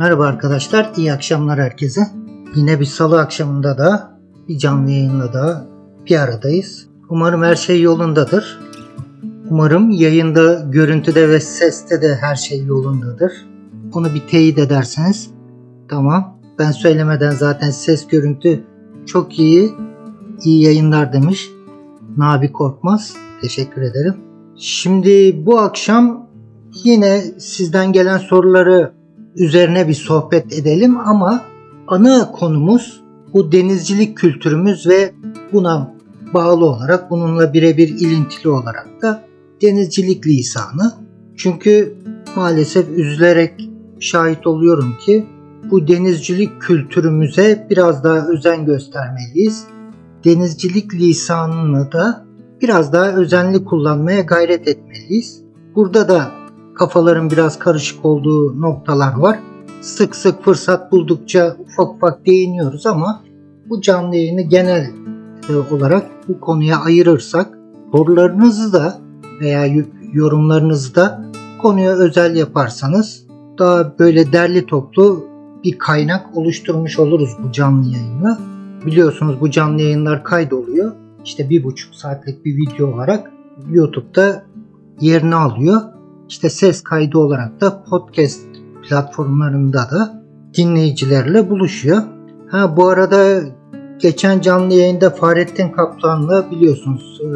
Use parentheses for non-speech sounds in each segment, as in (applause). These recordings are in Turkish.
Merhaba arkadaşlar, iyi akşamlar herkese. Yine bir salı akşamında da bir canlı yayınla da bir aradayız. Umarım her şey yolundadır. Umarım yayında, görüntüde ve seste de her şey yolundadır. Onu bir teyit ederseniz tamam. Ben söylemeden zaten ses görüntü çok iyi, iyi yayınlar demiş. Nabi Korkmaz. Teşekkür ederim. Şimdi bu akşam yine sizden gelen soruları üzerine bir sohbet edelim ama ana konumuz bu denizcilik kültürümüz ve buna bağlı olarak bununla birebir ilintili olarak da denizcilik lisanı. Çünkü maalesef üzülerek şahit oluyorum ki bu denizcilik kültürümüze biraz daha özen göstermeliyiz. Denizcilik lisanını da biraz daha özenli kullanmaya gayret etmeliyiz. Burada da kafaların biraz karışık olduğu noktalar var. Sık sık fırsat buldukça ufak ufak değiniyoruz ama bu canlı yayını genel e, olarak bu konuya ayırırsak sorularınızı da veya yorumlarınızı da konuya özel yaparsanız daha böyle derli toplu bir kaynak oluşturmuş oluruz bu canlı yayınla. Biliyorsunuz bu canlı yayınlar kaydoluyor. İşte bir buçuk saatlik bir video olarak YouTube'da yerini alıyor. İşte ses kaydı olarak da podcast platformlarında da dinleyicilerle buluşuyor. Ha bu arada geçen canlı yayında Fahrettin Kaplan'la biliyorsunuz e,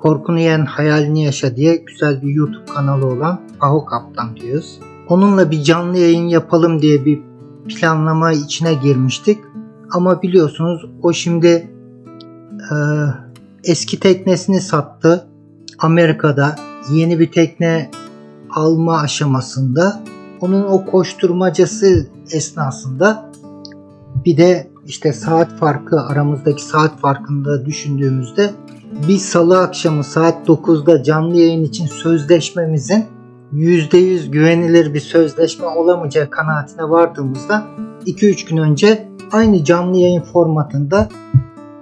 Korkunu Yen Hayalini Yaşa diye güzel bir YouTube kanalı olan Aho Kaplan diyoruz. Onunla bir canlı yayın yapalım diye bir planlama içine girmiştik. Ama biliyorsunuz o şimdi e, eski teknesini sattı. Amerika'da yeni bir tekne alma aşamasında onun o koşturmacası esnasında bir de işte saat farkı aramızdaki saat farkında düşündüğümüzde bir salı akşamı saat 9'da canlı yayın için sözleşmemizin %100 güvenilir bir sözleşme olamayacağı kanaatine vardığımızda 2-3 gün önce aynı canlı yayın formatında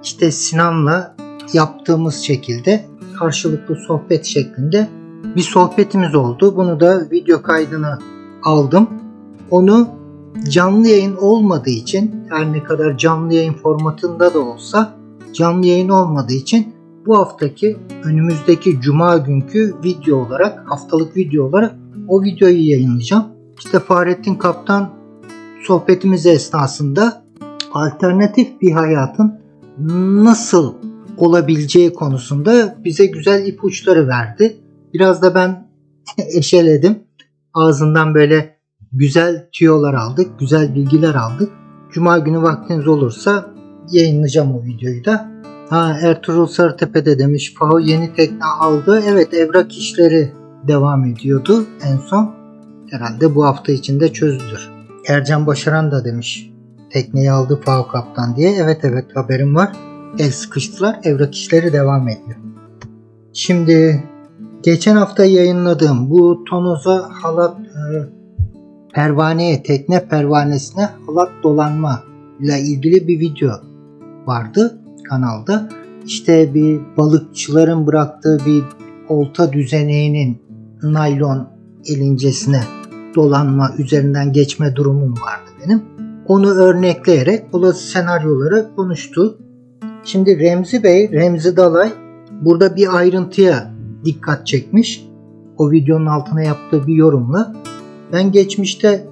işte Sinan'la yaptığımız şekilde karşılıklı sohbet şeklinde bir sohbetimiz oldu. Bunu da video kaydını aldım. Onu canlı yayın olmadığı için her ne kadar canlı yayın formatında da olsa canlı yayın olmadığı için bu haftaki önümüzdeki cuma günkü video olarak haftalık video olarak o videoyu yayınlayacağım. İşte Fahrettin Kaptan sohbetimiz esnasında alternatif bir hayatın nasıl olabileceği konusunda bize güzel ipuçları verdi. Biraz da ben (laughs) eşeledim. Ağzından böyle güzel tüyolar aldık, güzel bilgiler aldık. Cuma günü vaktiniz olursa yayınlayacağım o videoyu da. Ha Ertuğrul Sarıtepe'de demiş Faho yeni tekne aldı. Evet evrak işleri devam ediyordu en son. Herhalde bu hafta içinde çözülür. Ercan Başaran da demiş tekneyi aldı Faho Kaptan diye. Evet evet haberim var. El sıkıştılar evrak işleri devam ediyor. Şimdi geçen hafta yayınladığım bu tonoza halat e, pervaneye tekne pervanesine halat dolanma ile ilgili bir video vardı kanalda. İşte bir balıkçıların bıraktığı bir olta düzeneğinin naylon elincesine dolanma üzerinden geçme durumum vardı benim. Onu örnekleyerek olası senaryoları konuştu. Şimdi Remzi Bey, Remzi Dalay burada bir ayrıntıya dikkat çekmiş. O videonun altına yaptığı bir yorumla. Ben geçmişte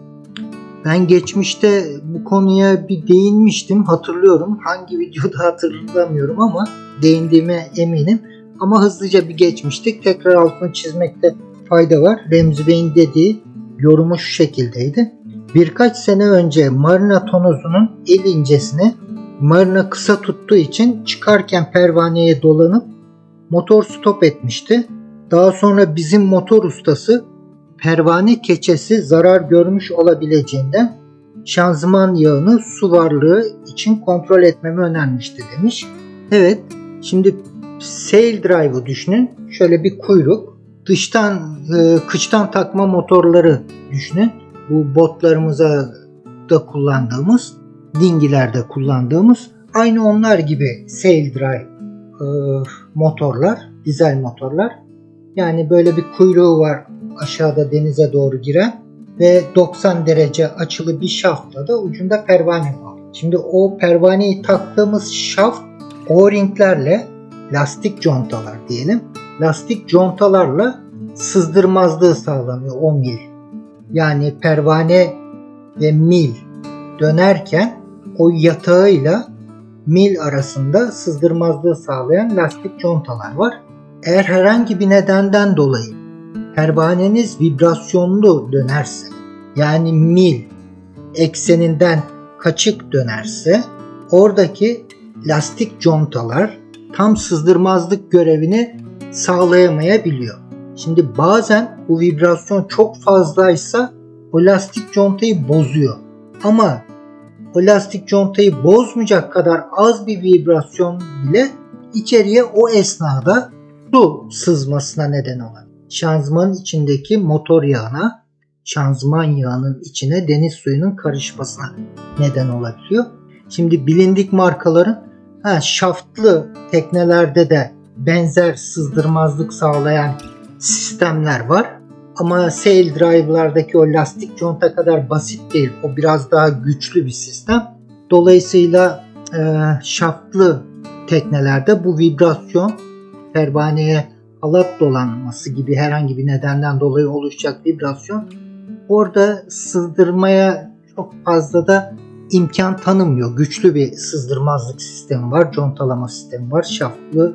ben geçmişte bu konuya bir değinmiştim hatırlıyorum. Hangi videoda (laughs) hatırlamıyorum ama değindiğime eminim. Ama hızlıca bir geçmiştik. Tekrar altını çizmekte fayda var. Remzi Bey'in dediği yorumu şu şekildeydi. Birkaç sene önce marina tonozunun el incesini marina kısa tuttuğu için çıkarken pervaneye dolanıp motor stop etmişti. Daha sonra bizim motor ustası pervane keçesi zarar görmüş olabileceğinden şanzıman yağını su varlığı için kontrol etmemi önermişti demiş. Evet şimdi sail drive'ı düşünün. Şöyle bir kuyruk. Dıştan e, kıçtan takma motorları düşünün. Bu botlarımıza da kullandığımız, dingilerde kullandığımız aynı onlar gibi sail drive e, motorlar, dizel motorlar. Yani böyle bir kuyruğu var aşağıda denize doğru giren ve 90 derece açılı bir şaftla da ucunda pervane var. Şimdi o pervaneyi taktığımız şaft o-ringlerle lastik contalar diyelim. Lastik contalarla sızdırmazlığı sağlanıyor o mil. Yani pervane ve mil dönerken o yatağıyla mil arasında sızdırmazlığı sağlayan lastik contalar var. Eğer herhangi bir nedenden dolayı pervaneniz vibrasyonlu dönerse yani mil ekseninden kaçık dönerse oradaki lastik contalar tam sızdırmazlık görevini sağlayamayabiliyor. Şimdi bazen bu vibrasyon çok fazlaysa o lastik contayı bozuyor. Ama o lastik contayı bozmayacak kadar az bir vibrasyon bile içeriye o esnada su sızmasına neden olan. Şanzımanın içindeki motor yağına, şanzıman yağının içine deniz suyunun karışmasına neden olabiliyor. Şimdi bilindik markaların ha, şaftlı teknelerde de benzer sızdırmazlık sağlayan sistemler var. Ama sail drive'lardaki o lastik conta kadar basit değil. O biraz daha güçlü bir sistem. Dolayısıyla e, şaftlı teknelerde bu vibrasyon pervaneye halat dolanması gibi herhangi bir nedenden dolayı oluşacak vibrasyon orada sızdırmaya çok fazla da imkan tanımıyor. Güçlü bir sızdırmazlık sistemi var, contalama sistemi var. Şaftlı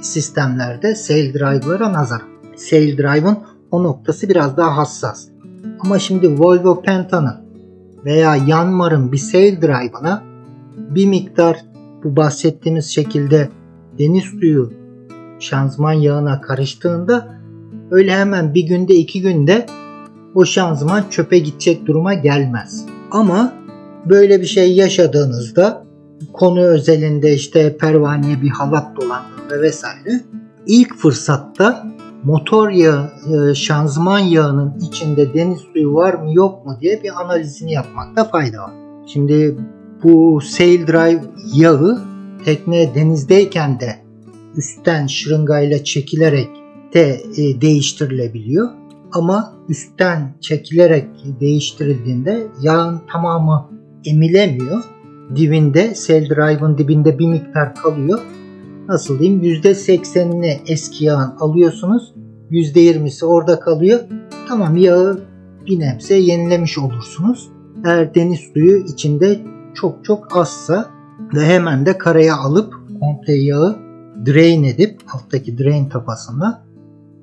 sistemlerde sail drive'lara nazar. Sail drive'ın o noktası biraz daha hassas. Ama şimdi Volvo Penta'nın veya Yanmar'ın bir sail drive'ına bir miktar bu bahsettiğimiz şekilde deniz suyu şanzıman yağına karıştığında öyle hemen bir günde iki günde o şanzıman çöpe gidecek duruma gelmez. Ama böyle bir şey yaşadığınızda konu özelinde işte pervaneye bir halat dolandığında vesaire ilk fırsatta motor yağı, e, şanzıman yağının içinde deniz suyu var mı yok mu diye bir analizini yapmakta fayda var. Şimdi bu sail drive yağı tekne denizdeyken de üstten şırıngayla çekilerek de e, değiştirilebiliyor. Ama üstten çekilerek değiştirildiğinde yağın tamamı emilemiyor. Dibinde, sail drive'ın dibinde bir miktar kalıyor. Nasıl diyeyim %80'ini eski yağın alıyorsunuz. %20'si orada kalıyor. Tamam yağı bir nebze yenilemiş olursunuz. Eğer deniz suyu içinde çok çok azsa ve hemen de karaya alıp komple yağı drain edip alttaki drain tapasında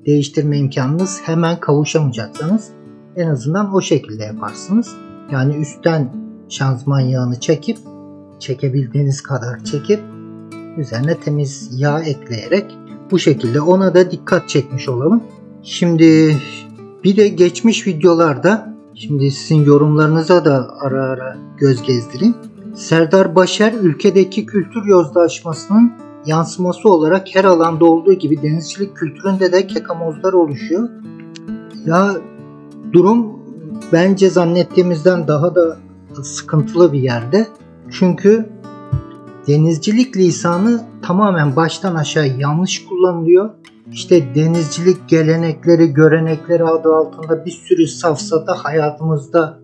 değiştirme imkanınız hemen kavuşamayacaksanız en azından o şekilde yaparsınız. Yani üstten şanzıman yağını çekip çekebildiğiniz kadar çekip üzerine temiz yağ ekleyerek bu şekilde ona da dikkat çekmiş olalım. Şimdi bir de geçmiş videolarda şimdi sizin yorumlarınıza da ara ara göz gezdireyim. Serdar Başer ülkedeki kültür yozlaşmasının yansıması olarak her alanda olduğu gibi denizcilik kültüründe de kekamozlar oluşuyor. Ya durum bence zannettiğimizden daha da sıkıntılı bir yerde. Çünkü denizcilik lisanı tamamen baştan aşağı yanlış kullanılıyor. İşte denizcilik gelenekleri, görenekleri adı altında bir sürü safsata hayatımızda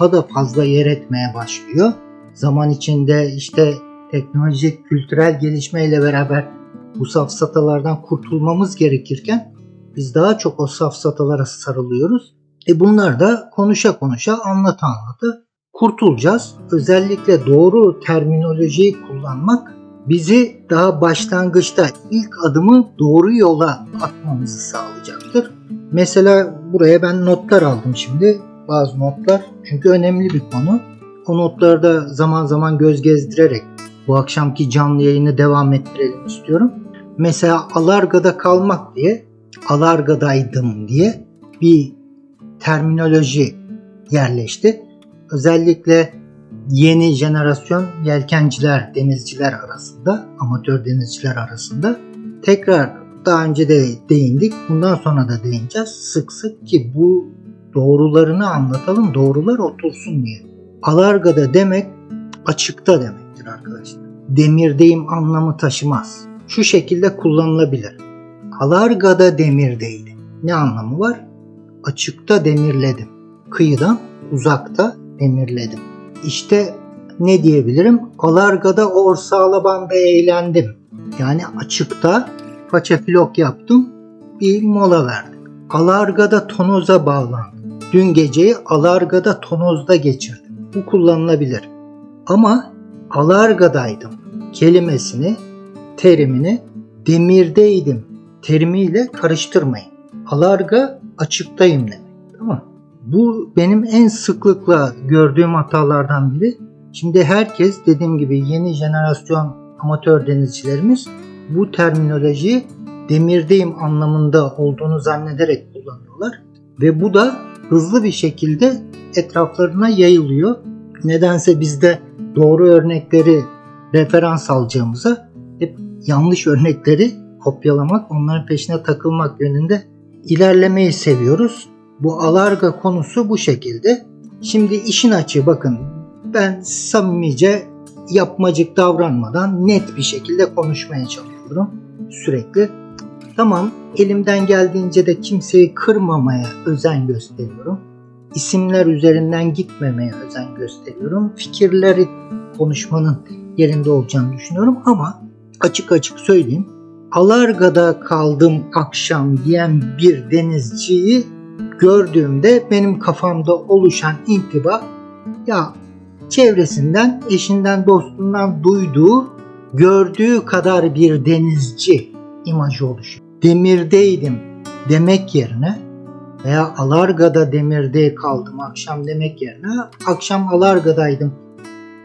daha da fazla yer etmeye başlıyor. Zaman içinde işte teknolojik, kültürel gelişmeyle beraber bu safsatalardan kurtulmamız gerekirken biz daha çok o safsatalara sarılıyoruz. E bunlar da konuşa konuşa anlata anlatı kurtulacağız. Özellikle doğru terminolojiyi kullanmak bizi daha başlangıçta ilk adımı doğru yola atmamızı sağlayacaktır. Mesela buraya ben notlar aldım şimdi. Bazı notlar çünkü önemli bir konu. O notları da zaman zaman göz gezdirerek bu akşamki canlı yayını devam ettirelim istiyorum. Mesela Alarga'da kalmak diye Alarga'daydım diye bir terminoloji yerleşti. Özellikle yeni jenerasyon yelkenciler, denizciler arasında, amatör denizciler arasında tekrar daha önce de değindik. Bundan sonra da değineceğiz sık sık ki bu doğrularını anlatalım, doğrular otursun diye. Alargada demek açıkta demektir arkadaşlar. Demirdeyim anlamı taşımaz. Şu şekilde kullanılabilir. Alargada demirdeydi. Ne anlamı var? Açıkta demirledim. kıyıdan uzakta demirledim. İşte ne diyebilirim? Alargada orsağla eğlendim. Yani açıkta paça filok yaptım. Bir mola verdim. Alargada tonoza bağlandım. Dün geceyi alargada tonozda geçirdim. Bu kullanılabilir. Ama alargadaydım kelimesini, terimini demirdeydim terimiyle karıştırmayın. Alarga açıktayım demek. Tamam Bu benim en sıklıkla gördüğüm hatalardan biri. Şimdi herkes dediğim gibi yeni jenerasyon amatör denizcilerimiz bu terminolojiyi demirdeyim anlamında olduğunu zannederek kullanıyorlar. Ve bu da hızlı bir şekilde etraflarına yayılıyor. Nedense bizde doğru örnekleri referans alacağımıza hep yanlış örnekleri kopyalamak, onların peşine takılmak yönünde ilerlemeyi seviyoruz. Bu alarga konusu bu şekilde. Şimdi işin açığı bakın ben samimice yapmacık davranmadan net bir şekilde konuşmaya çalışıyorum sürekli. Tamam elimden geldiğince de kimseyi kırmamaya özen gösteriyorum. İsimler üzerinden gitmemeye özen gösteriyorum. Fikirleri konuşmanın yerinde olacağını düşünüyorum ama açık açık söyleyeyim. Alarga'da kaldım akşam diyen bir denizciyi gördüğümde benim kafamda oluşan intiba ya çevresinden, eşinden, dostundan duyduğu, gördüğü kadar bir denizci imajı oluşuyor. Demirdeydim demek yerine veya Alarga'da demirde kaldım akşam demek yerine akşam Alarga'daydım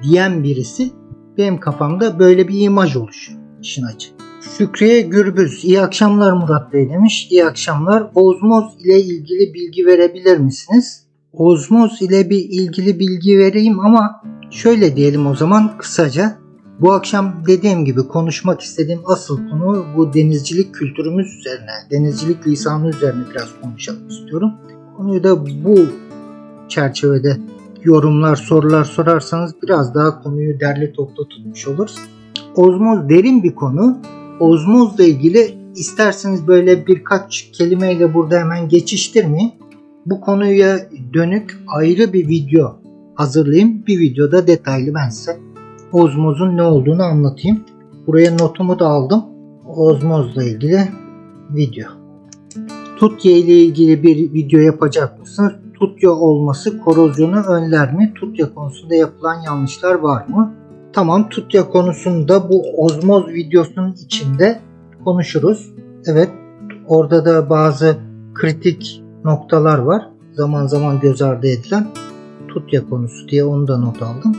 diyen birisi benim kafamda böyle bir imaj oluşuyor işin açı. Şükriye Gürbüz, iyi akşamlar Murat Bey demiş. İyi akşamlar. Ozmoz ile ilgili bilgi verebilir misiniz? Ozmoz ile bir ilgili bilgi vereyim ama şöyle diyelim o zaman kısaca. Bu akşam dediğim gibi konuşmak istediğim asıl konu bu denizcilik kültürümüz üzerine, denizcilik lisanı üzerine biraz konuşalım istiyorum. Konuyu da bu çerçevede yorumlar, sorular sorarsanız biraz daha konuyu derli toplu tutmuş oluruz. Ozmoz derin bir konu. Ozmozla ilgili isterseniz böyle birkaç kelimeyle burada hemen geçiştirmeyin. Bu konuya dönük ayrı bir video hazırlayayım. Bir videoda detaylı ben size ozmozun ne olduğunu anlatayım. Buraya notumu da aldım. Ozmozla ilgili video. Tutya ile ilgili bir video yapacak mısınız? Tutya olması korozyonu önler mi? Tutya konusunda yapılan yanlışlar var mı? Tamam Tutya konusunda bu ozmoz videosunun içinde konuşuruz. Evet orada da bazı kritik noktalar var. Zaman zaman göz ardı edilen Tutya konusu diye onu da not aldım.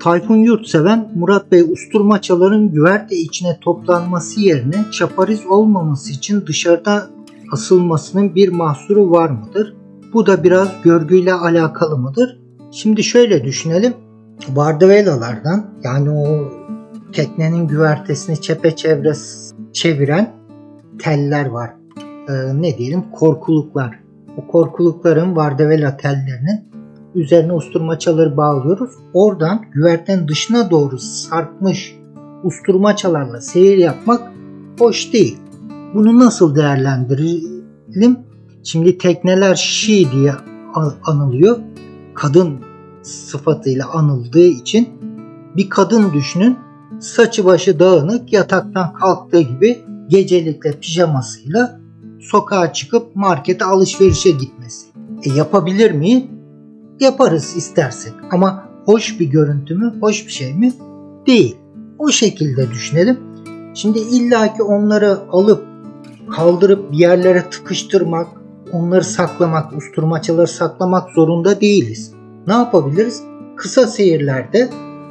Tayfun Yurtseven, Murat Bey usturmaçaların güverte içine toplanması yerine çapariz olmaması için dışarıda asılmasının bir mahsuru var mıdır? Bu da biraz görgüyle alakalı mıdır? Şimdi şöyle düşünelim. Vardavelalardan yani o teknenin güvertesini çepeçevre çeviren teller var. Ee, ne diyelim korkuluklar. O korkulukların Vardavela tellerinin üzerine usturmaçaları bağlıyoruz. Oradan güvertenin dışına doğru sarkmış usturmaçalarla seyir yapmak hoş değil. Bunu nasıl değerlendirelim? Şimdi tekneler şi diye anılıyor. Kadın sıfatıyla anıldığı için bir kadın düşünün saçı başı dağınık yataktan kalktığı gibi gecelikle pijamasıyla sokağa çıkıp markete alışverişe gitmesi. E yapabilir mi? Yaparız istersek ama hoş bir görüntü mü, hoş bir şey mi? Değil. O şekilde düşünelim. Şimdi illaki onları alıp kaldırıp bir yerlere tıkıştırmak, onları saklamak, usturmaçaları saklamak zorunda değiliz. Ne yapabiliriz? Kısa seyirlerde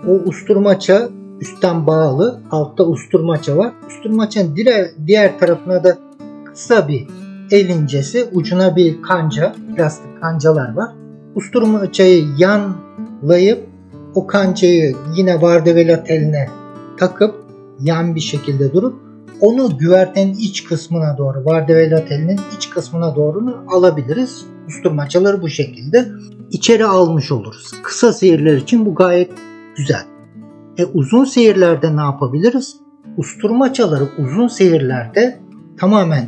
o usturmaça üstten bağlı, altta usturmaça var. Usturmaçanın diğer, diğer tarafına da kısa bir el incesi, ucuna bir kanca, plastik kancalar var. Usturmaçayı yanlayıp o kancayı yine vardevela teline takıp yan bir şekilde durup onu güvertenin iç kısmına doğru, vardevela telinin iç kısmına doğru alabiliriz. Usturmaçaları bu şekilde içeri almış oluruz. Kısa seyirler için bu gayet güzel. E uzun seyirlerde ne yapabiliriz? Usturmaçaları uzun seyirlerde tamamen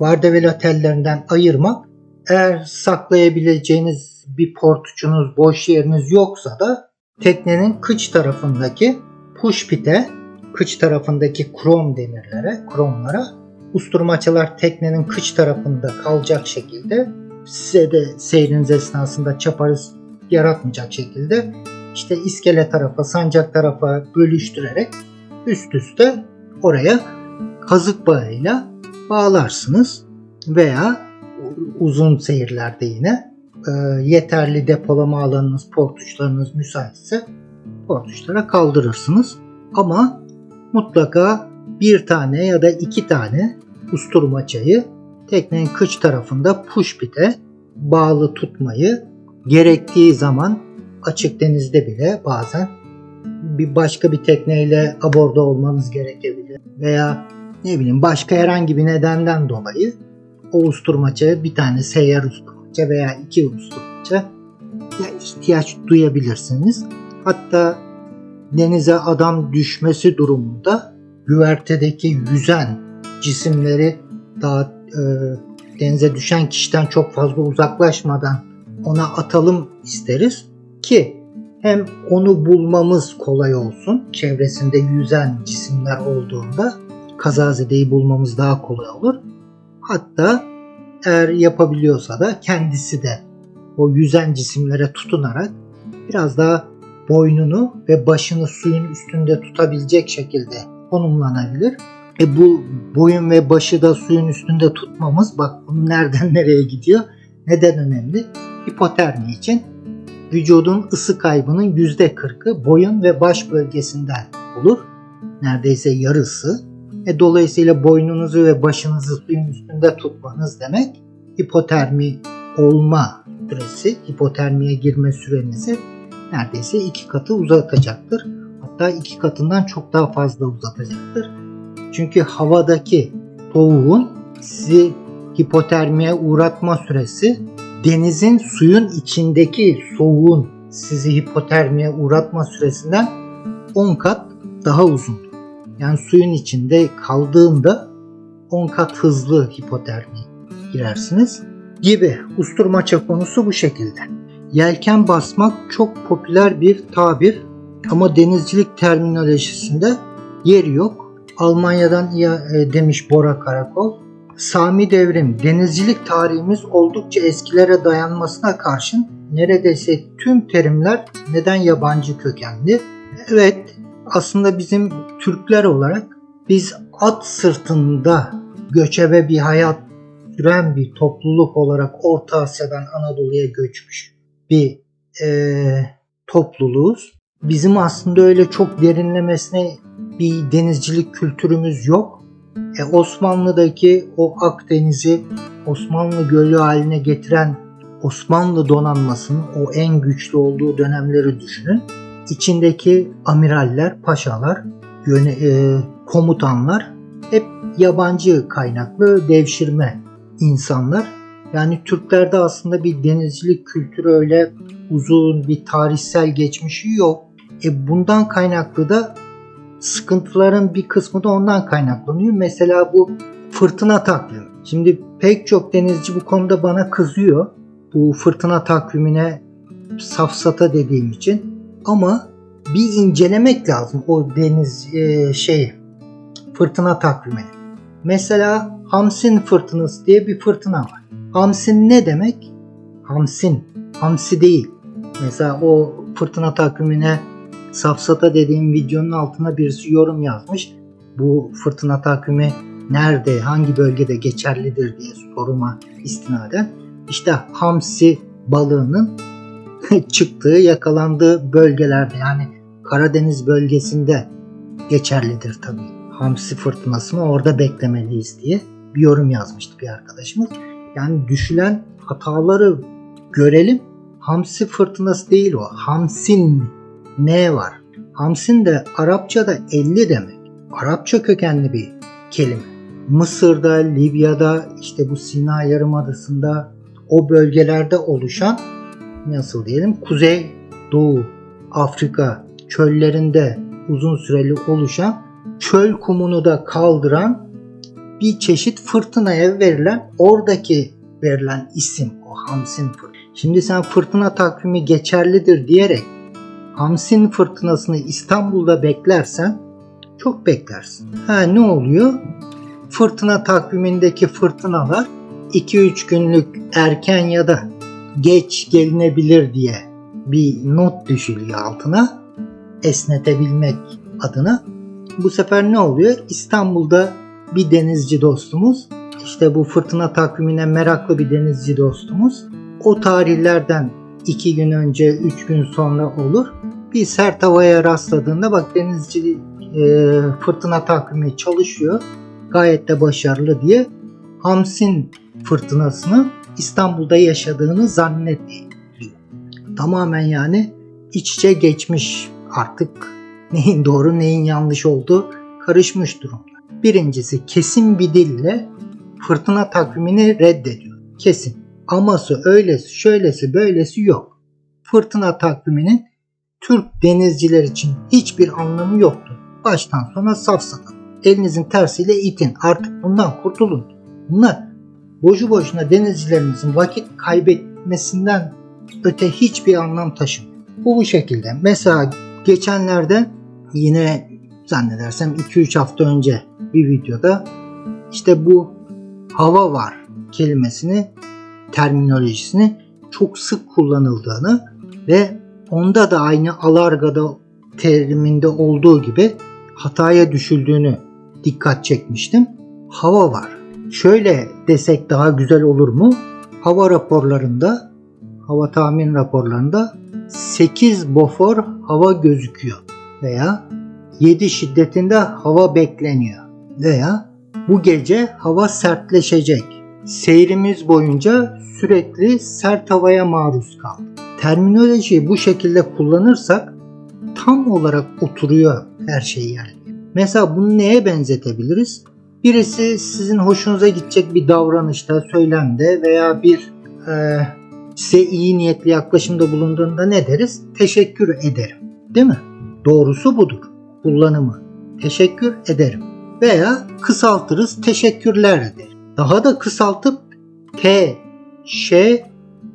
vardevela tellerinden ayırmak Eğer saklayabileceğiniz bir portuçunuz, boş yeriniz yoksa da teknenin kıç tarafındaki push pit'e, kıç tarafındaki krom demirlere, kromlara usturmaçalar teknenin kıç tarafında kalacak şekilde size de seyriniz esnasında çaparız yaratmayacak şekilde işte iskele tarafa, sancak tarafa bölüştürerek üst üste oraya kazık bağıyla bağlarsınız veya uzun seyirlerde yine e, yeterli depolama alanınız, portuçlarınız müsaitse portuçlara kaldırırsınız. Ama mutlaka bir tane ya da iki tane usturmaçayı teknenin kıç tarafında push bağlı tutmayı gerektiği zaman açık denizde bile bazen bir başka bir tekneyle aborda olmanız gerekebilir veya ne bileyim başka herhangi bir nedenden dolayı o usturmaça bir tane seyyar usturmaça veya iki usturmaça ya ihtiyaç duyabilirsiniz. Hatta denize adam düşmesi durumunda güvertedeki yüzen cisimleri daha e, denize düşen kişiden çok fazla uzaklaşmadan ona atalım isteriz ki hem onu bulmamız kolay olsun çevresinde yüzen cisimler olduğunda kazazedeyi bulmamız daha kolay olur. Hatta eğer yapabiliyorsa da kendisi de o yüzen cisimlere tutunarak biraz daha boynunu ve başını suyun üstünde tutabilecek şekilde konumlanabilir. E bu boyun ve başı da suyun üstünde tutmamız bak bunu nereden (laughs) nereye gidiyor? Neden önemli? Hipotermi için vücudun ısı kaybının %40'ı boyun ve baş bölgesinden olur. Neredeyse yarısı. E, dolayısıyla boynunuzu ve başınızı suyun üstünde tutmanız demek hipotermi olma süresi, hipotermiye girme sürenizi neredeyse iki katı uzatacaktır. Hatta iki katından çok daha fazla uzatacaktır. Çünkü havadaki soğuğun sizi hipotermiye uğratma süresi denizin suyun içindeki soğuğun sizi hipotermiye uğratma süresinden 10 kat daha uzun. Yani suyun içinde kaldığında 10 kat hızlı hipotermi girersiniz gibi. Usturmaça konusu bu şekilde. Yelken basmak çok popüler bir tabir ama denizcilik terminolojisinde yeri yok. Almanya'dan ya, e, demiş Bora Karakol. Sami Devrim, denizcilik tarihimiz oldukça eskilere dayanmasına karşın neredeyse tüm terimler neden yabancı kökenli? Evet, aslında bizim Türkler olarak biz at sırtında göçebe bir hayat süren bir topluluk olarak Orta Asya'dan Anadolu'ya göçmüş bir e, topluluğuz. Bizim aslında öyle çok derinlemesine bir denizcilik kültürümüz yok. E, Osmanlı'daki o Akdeniz'i Osmanlı gölü haline getiren Osmanlı donanmasının o en güçlü olduğu dönemleri düşünün. İçindeki amiraller, paşalar, yöne, e, komutanlar hep yabancı kaynaklı devşirme insanlar. Yani Türklerde aslında bir denizcilik kültürü öyle uzun bir tarihsel geçmişi yok. E bundan kaynaklı da sıkıntıların bir kısmı da ondan kaynaklanıyor. Mesela bu fırtına takvimi. Şimdi pek çok denizci bu konuda bana kızıyor. Bu fırtına takvimine safsata dediğim için. Ama bir incelemek lazım o deniz e, şey fırtına takvimini. Mesela Hamsin fırtınası diye bir fırtına var. Hamsin ne demek? Hamsin. Hamsi değil. Mesela o fırtına takvimine safsata dediğim videonun altına birisi yorum yazmış. Bu fırtına takvimi nerede, hangi bölgede geçerlidir diye soruma istinaden. İşte hamsi balığının (laughs) çıktığı, yakalandığı bölgelerde yani Karadeniz bölgesinde geçerlidir tabii. Hamsi fırtınasını orada beklemeliyiz diye bir yorum yazmıştı bir arkadaşımız. Yani düşülen hataları görelim. Hamsi fırtınası değil o. Hamsin ne var? Hamsin de Arapçada 50 demek. Arapça kökenli bir kelime. Mısır'da, Libya'da, işte bu Sina Yarımadası'nda o bölgelerde oluşan nasıl diyelim Kuzey Doğu Afrika çöllerinde uzun süreli oluşan çöl kumunu da kaldıran bir çeşit fırtınaya verilen oradaki verilen isim o Hamsin fırtınası. Şimdi sen fırtına takvimi geçerlidir diyerek Hamsin fırtınasını İstanbul'da beklersen çok beklersin. Ha ne oluyor? Fırtına takvimindeki fırtınalar 2-3 günlük erken ya da geç gelinebilir diye bir not düşülüyor altına esnetebilmek adına. Bu sefer ne oluyor? İstanbul'da bir denizci dostumuz işte bu fırtına takvimine meraklı bir denizci dostumuz o tarihlerden 2 gün önce 3 gün sonra olur. Bir sert havaya rastladığında bak denizci e, fırtına takvimi çalışıyor. Gayet de başarılı diye Hamsin fırtınasını İstanbul'da yaşadığını zannediyor. Tamamen yani iç içe geçmiş artık neyin doğru neyin yanlış olduğu karışmış durumda. Birincisi kesin bir dille fırtına takvimini reddediyor. Kesin. Aması öylesi şöylesi böylesi yok. Fırtına takviminin Türk denizciler için hiçbir anlamı yoktu. Baştan sona safsata. Elinizin tersiyle itin. Artık bundan kurtulun. Bunlar boşu boşuna denizcilerimizin vakit kaybetmesinden öte hiçbir anlam taşımıyor. Bu bu şekilde. Mesela geçenlerde yine zannedersem 2-3 hafta önce bir videoda işte bu hava var kelimesini terminolojisini çok sık kullanıldığını ve onda da aynı alargada teriminde olduğu gibi hataya düşüldüğünü dikkat çekmiştim. Hava var. Şöyle desek daha güzel olur mu? Hava raporlarında, hava tahmin raporlarında 8 bofor hava gözüküyor veya 7 şiddetinde hava bekleniyor veya bu gece hava sertleşecek. Seyrimiz boyunca sürekli sert havaya maruz kaldı. Terminolojiyi bu şekilde kullanırsak tam olarak oturuyor her şey yani. Mesela bunu neye benzetebiliriz? Birisi sizin hoşunuza gidecek bir davranışta, söylemde veya bir e, size iyi niyetli yaklaşımda bulunduğunda ne deriz? Teşekkür ederim. Değil mi? Doğrusu budur. Kullanımı. Teşekkür ederim. Veya kısaltırız teşekkürler ederim. Daha da kısaltıp T, Ş,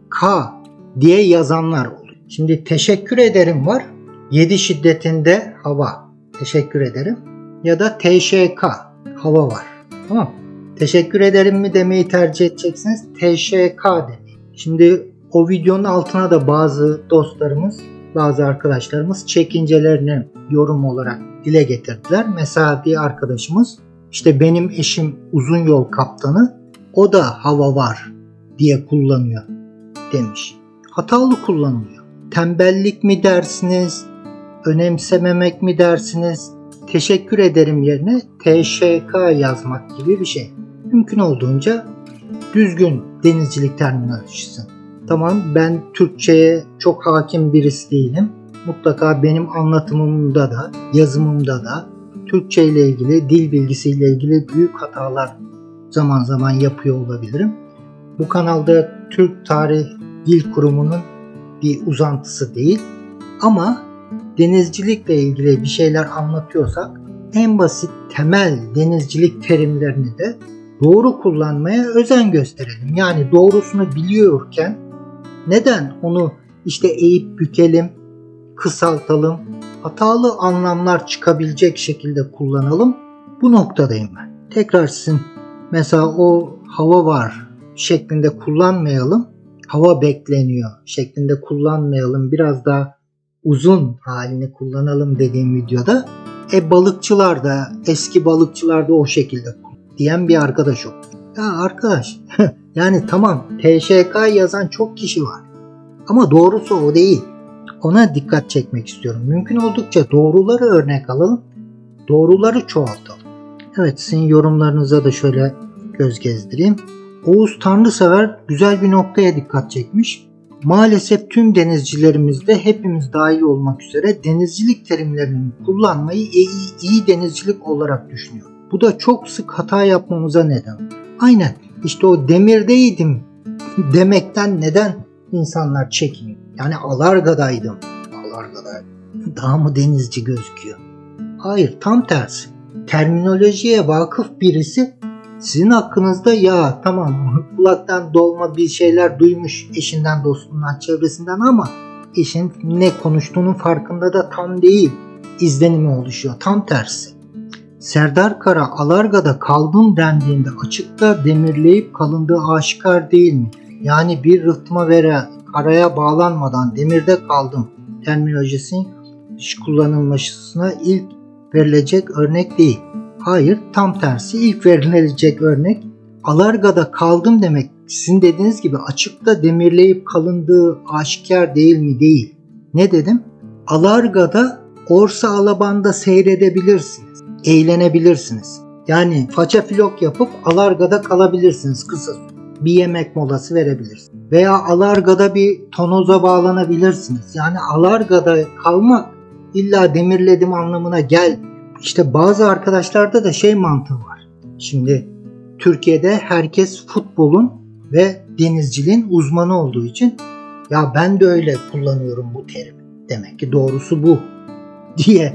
K diye yazanlar olur. Şimdi teşekkür ederim var. 7 şiddetinde hava. Teşekkür ederim. Ya da TŞK hava var. Tamam Teşekkür ederim mi demeyi tercih edeceksiniz. TŞK demeyi. Şimdi o videonun altına da bazı dostlarımız, bazı arkadaşlarımız çekincelerini yorum olarak dile getirdiler. Mesela bir arkadaşımız işte benim eşim uzun yol kaptanı o da hava var diye kullanıyor demiş. Hatalı kullanılıyor. Tembellik mi dersiniz? Önemsememek mi dersiniz? Teşekkür ederim yerine TŞK yazmak gibi bir şey. Mümkün olduğunca düzgün denizcilik terminolojisi. Tamam ben Türkçe'ye çok hakim birisi değilim. Mutlaka benim anlatımımda da, yazımımda da Türkçe ile ilgili, dil bilgisiyle ilgili büyük hatalar zaman zaman yapıyor olabilirim. Bu kanalda Türk Tarih Dil Kurumu'nun bir uzantısı değil. Ama denizcilikle ilgili bir şeyler anlatıyorsak en basit temel denizcilik terimlerini de doğru kullanmaya özen gösterelim. Yani doğrusunu biliyorken neden onu işte eğip bükelim, kısaltalım, hatalı anlamlar çıkabilecek şekilde kullanalım. Bu noktadayım ben. Tekrar sizin mesela o hava var şeklinde kullanmayalım. Hava bekleniyor şeklinde kullanmayalım. Biraz daha uzun halini kullanalım dediğim videoda. E balıkçılar da eski balıkçılar da o şekilde diyen bir arkadaş oldu. Ya arkadaş (laughs) yani tamam TŞK yazan çok kişi var. Ama doğrusu o değil. Ona dikkat çekmek istiyorum. Mümkün oldukça doğruları örnek alalım. Doğruları çoğaltalım. Evet sizin yorumlarınıza da şöyle göz gezdireyim. Oğuz Tanrısever güzel bir noktaya dikkat çekmiş. Maalesef tüm denizcilerimizde hepimiz dahil olmak üzere denizcilik terimlerini kullanmayı iyi, iyi denizcilik olarak düşünüyor. Bu da çok sık hata yapmamıza neden. Aynen işte o demirdeydim demekten neden insanlar çekiniyor? Yani alargadaydım. Alargadaydım. Daha mı denizci gözüküyor? Hayır tam tersi. Terminolojiye vakıf birisi Sizin hakkınızda ya tamam (laughs) kulaktan dolma bir şeyler duymuş eşinden dostundan çevresinden ama eşin ne konuştuğunun farkında da tam değil izlenimi oluşuyor. Tam tersi. Serdar Kara Alarga'da kaldım dendiğinde açıkta demirleyip kalındığı aşikar değil mi? Yani bir rıhtıma vere karaya bağlanmadan demirde kaldım terminolojisinin kullanılmasına ilk verilecek örnek değil. Hayır tam tersi ilk verilecek örnek Alarga'da kaldım demek sizin dediğiniz gibi açıkta demirleyip kalındığı aşikar değil mi? Değil. Ne dedim? Alarga'da Orsa Alaban'da seyredebilirsiniz. Eğlenebilirsiniz. Yani faça filok yapıp Alarga'da kalabilirsiniz kısa bir yemek molası verebilirsiniz. Veya Alarga'da bir tonoza bağlanabilirsiniz. Yani Alarga'da kalmak illa demirledim anlamına gel. İşte bazı arkadaşlarda da şey mantığı var. Şimdi Türkiye'de herkes futbolun ve denizciliğin uzmanı olduğu için ya ben de öyle kullanıyorum bu terimi. Demek ki doğrusu bu (laughs) diye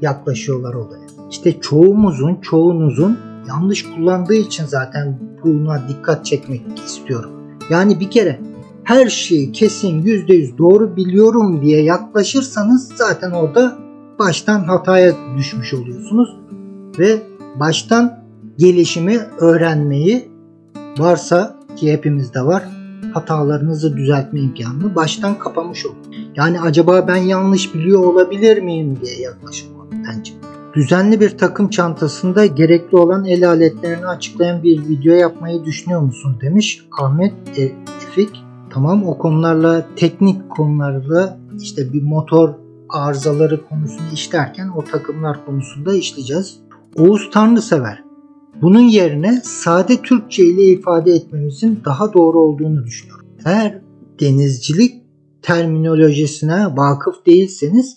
yaklaşıyorlar olaya. İşte çoğumuzun, çoğunuzun yanlış kullandığı için zaten buna dikkat çekmek istiyorum. Yani bir kere her şeyi kesin %100 doğru biliyorum diye yaklaşırsanız zaten orada baştan hataya düşmüş oluyorsunuz ve baştan gelişimi öğrenmeyi varsa ki hepimizde var hatalarınızı düzeltme imkanını baştan kapamış olun. Yani acaba ben yanlış biliyor olabilir miyim diye yaklaşılmalı bence. Düzenli bir takım çantasında gerekli olan el aletlerini açıklayan bir video yapmayı düşünüyor musun demiş Ahmet Efik. Tamam o konularla teknik konularla işte bir motor arızaları konusunu işlerken o takımlar konusunda işleyeceğiz. Oğuz Tanrısever. Bunun yerine sade Türkçe ile ifade etmemizin daha doğru olduğunu düşünüyorum. Eğer denizcilik terminolojisine vakıf değilseniz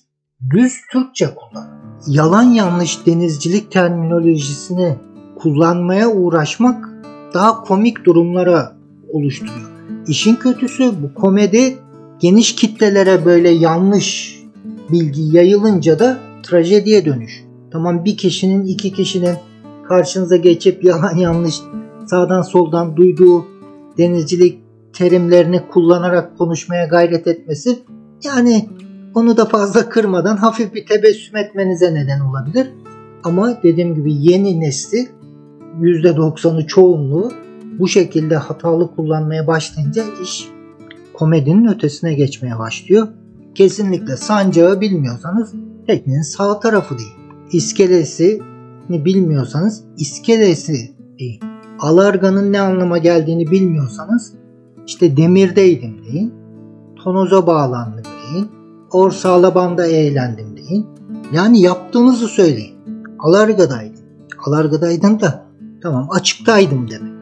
düz Türkçe kullanın. Yalan yanlış denizcilik terminolojisini kullanmaya uğraşmak daha komik durumlara oluşturuyor. İşin kötüsü bu komedi geniş kitlelere böyle yanlış bilgi yayılınca da trajediye dönüş. Tamam bir kişinin iki kişinin karşınıza geçip yalan (laughs) yanlış sağdan soldan duyduğu denizcilik terimlerini kullanarak konuşmaya gayret etmesi yani onu da fazla kırmadan hafif bir tebessüm etmenize neden olabilir. Ama dediğim gibi yeni nesli %90'ı çoğunluğu bu şekilde hatalı kullanmaya başlayınca iş komedinin ötesine geçmeye başlıyor. Kesinlikle sancağı bilmiyorsanız teknenin sağ tarafı değil. İskelesi bilmiyorsanız iskelesi deyin. Alarganın ne anlama geldiğini bilmiyorsanız işte demirdeydim deyin. Tonoza bağlandım deyin. Orsa alabanda eğlendim deyin. Yani yaptığınızı söyleyin. Alargadaydım. Alargadaydım da tamam açıktaydım demek.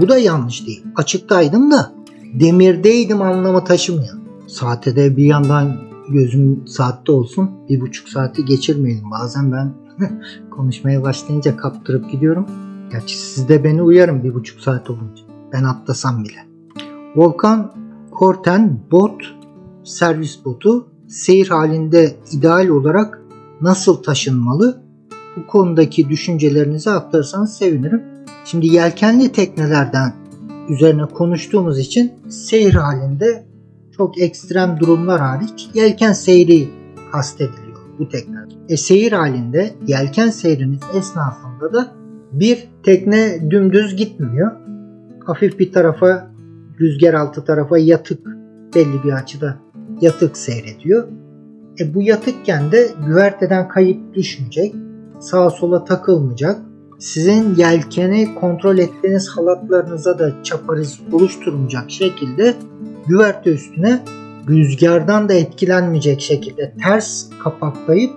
Bu da yanlış değil. Açıktaydım da demirdeydim anlamı taşımıyor. Saate de bir yandan gözüm saatte olsun. Bir buçuk saati geçirmeyelim. Bazen ben (laughs) konuşmaya başlayınca kaptırıp gidiyorum. Gerçi siz de beni uyarın bir buçuk saat olunca. Ben atlasam bile. Volkan Korten bot, servis botu seyir halinde ideal olarak nasıl taşınmalı? Bu konudaki düşüncelerinizi aktarırsanız sevinirim. Şimdi yelkenli teknelerden üzerine konuştuğumuz için seyir halinde çok ekstrem durumlar hariç yelken seyri kastediliyor bu tekneler. E, seyir halinde yelken seyriniz esnasında da bir tekne dümdüz gitmiyor. Hafif bir tarafa rüzgar altı tarafa yatık belli bir açıda yatık seyrediyor. E bu yatıkken de güverteden kayıp düşmeyecek. Sağa sola takılmayacak. Sizin yelkeni kontrol ettiğiniz halatlarınıza da çapariz oluşturmayacak şekilde güverte üstüne rüzgardan da etkilenmeyecek şekilde ters kapaklayıp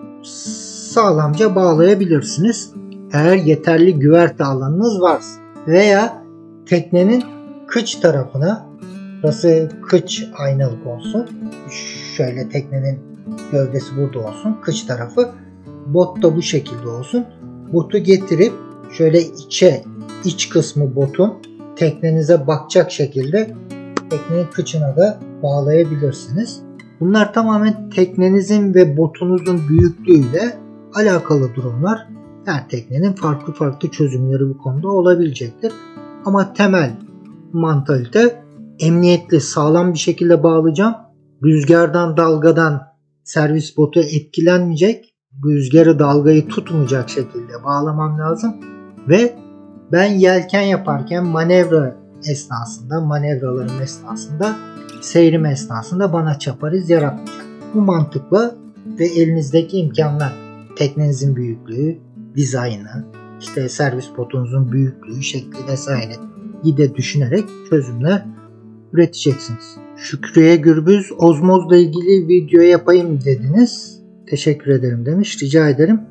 sağlamca bağlayabilirsiniz. Eğer yeterli güverte alanınız varsa veya teknenin kıç tarafına burası kıç aynalık olsun. Şöyle teknenin gövdesi burada olsun. Kıç tarafı bot da bu şekilde olsun. Botu getirip şöyle içe iç kısmı botun teknenize bakacak şekilde teknenin kıçına da bağlayabilirsiniz. Bunlar tamamen teknenizin ve botunuzun büyüklüğüyle alakalı durumlar. Her teknenin farklı farklı çözümleri bu konuda olabilecektir. Ama temel mantalite emniyetli, sağlam bir şekilde bağlayacağım. Rüzgardan, dalgadan servis botu etkilenmeyecek. Rüzgarı, dalgayı tutmayacak şekilde bağlamam lazım. Ve ben yelken yaparken manevra esnasında, manevralarım esnasında, seyrim esnasında bana çaparız yaratmayacak. Bu mantıkla ve elinizdeki imkanlar, teknenizin büyüklüğü, dizaynı, işte servis botunuzun büyüklüğü, şekli vesaire de düşünerek çözümler üreteceksiniz. Şükrüye Gürbüz ozmozla ilgili video yapayım dediniz. Teşekkür ederim demiş. Rica ederim.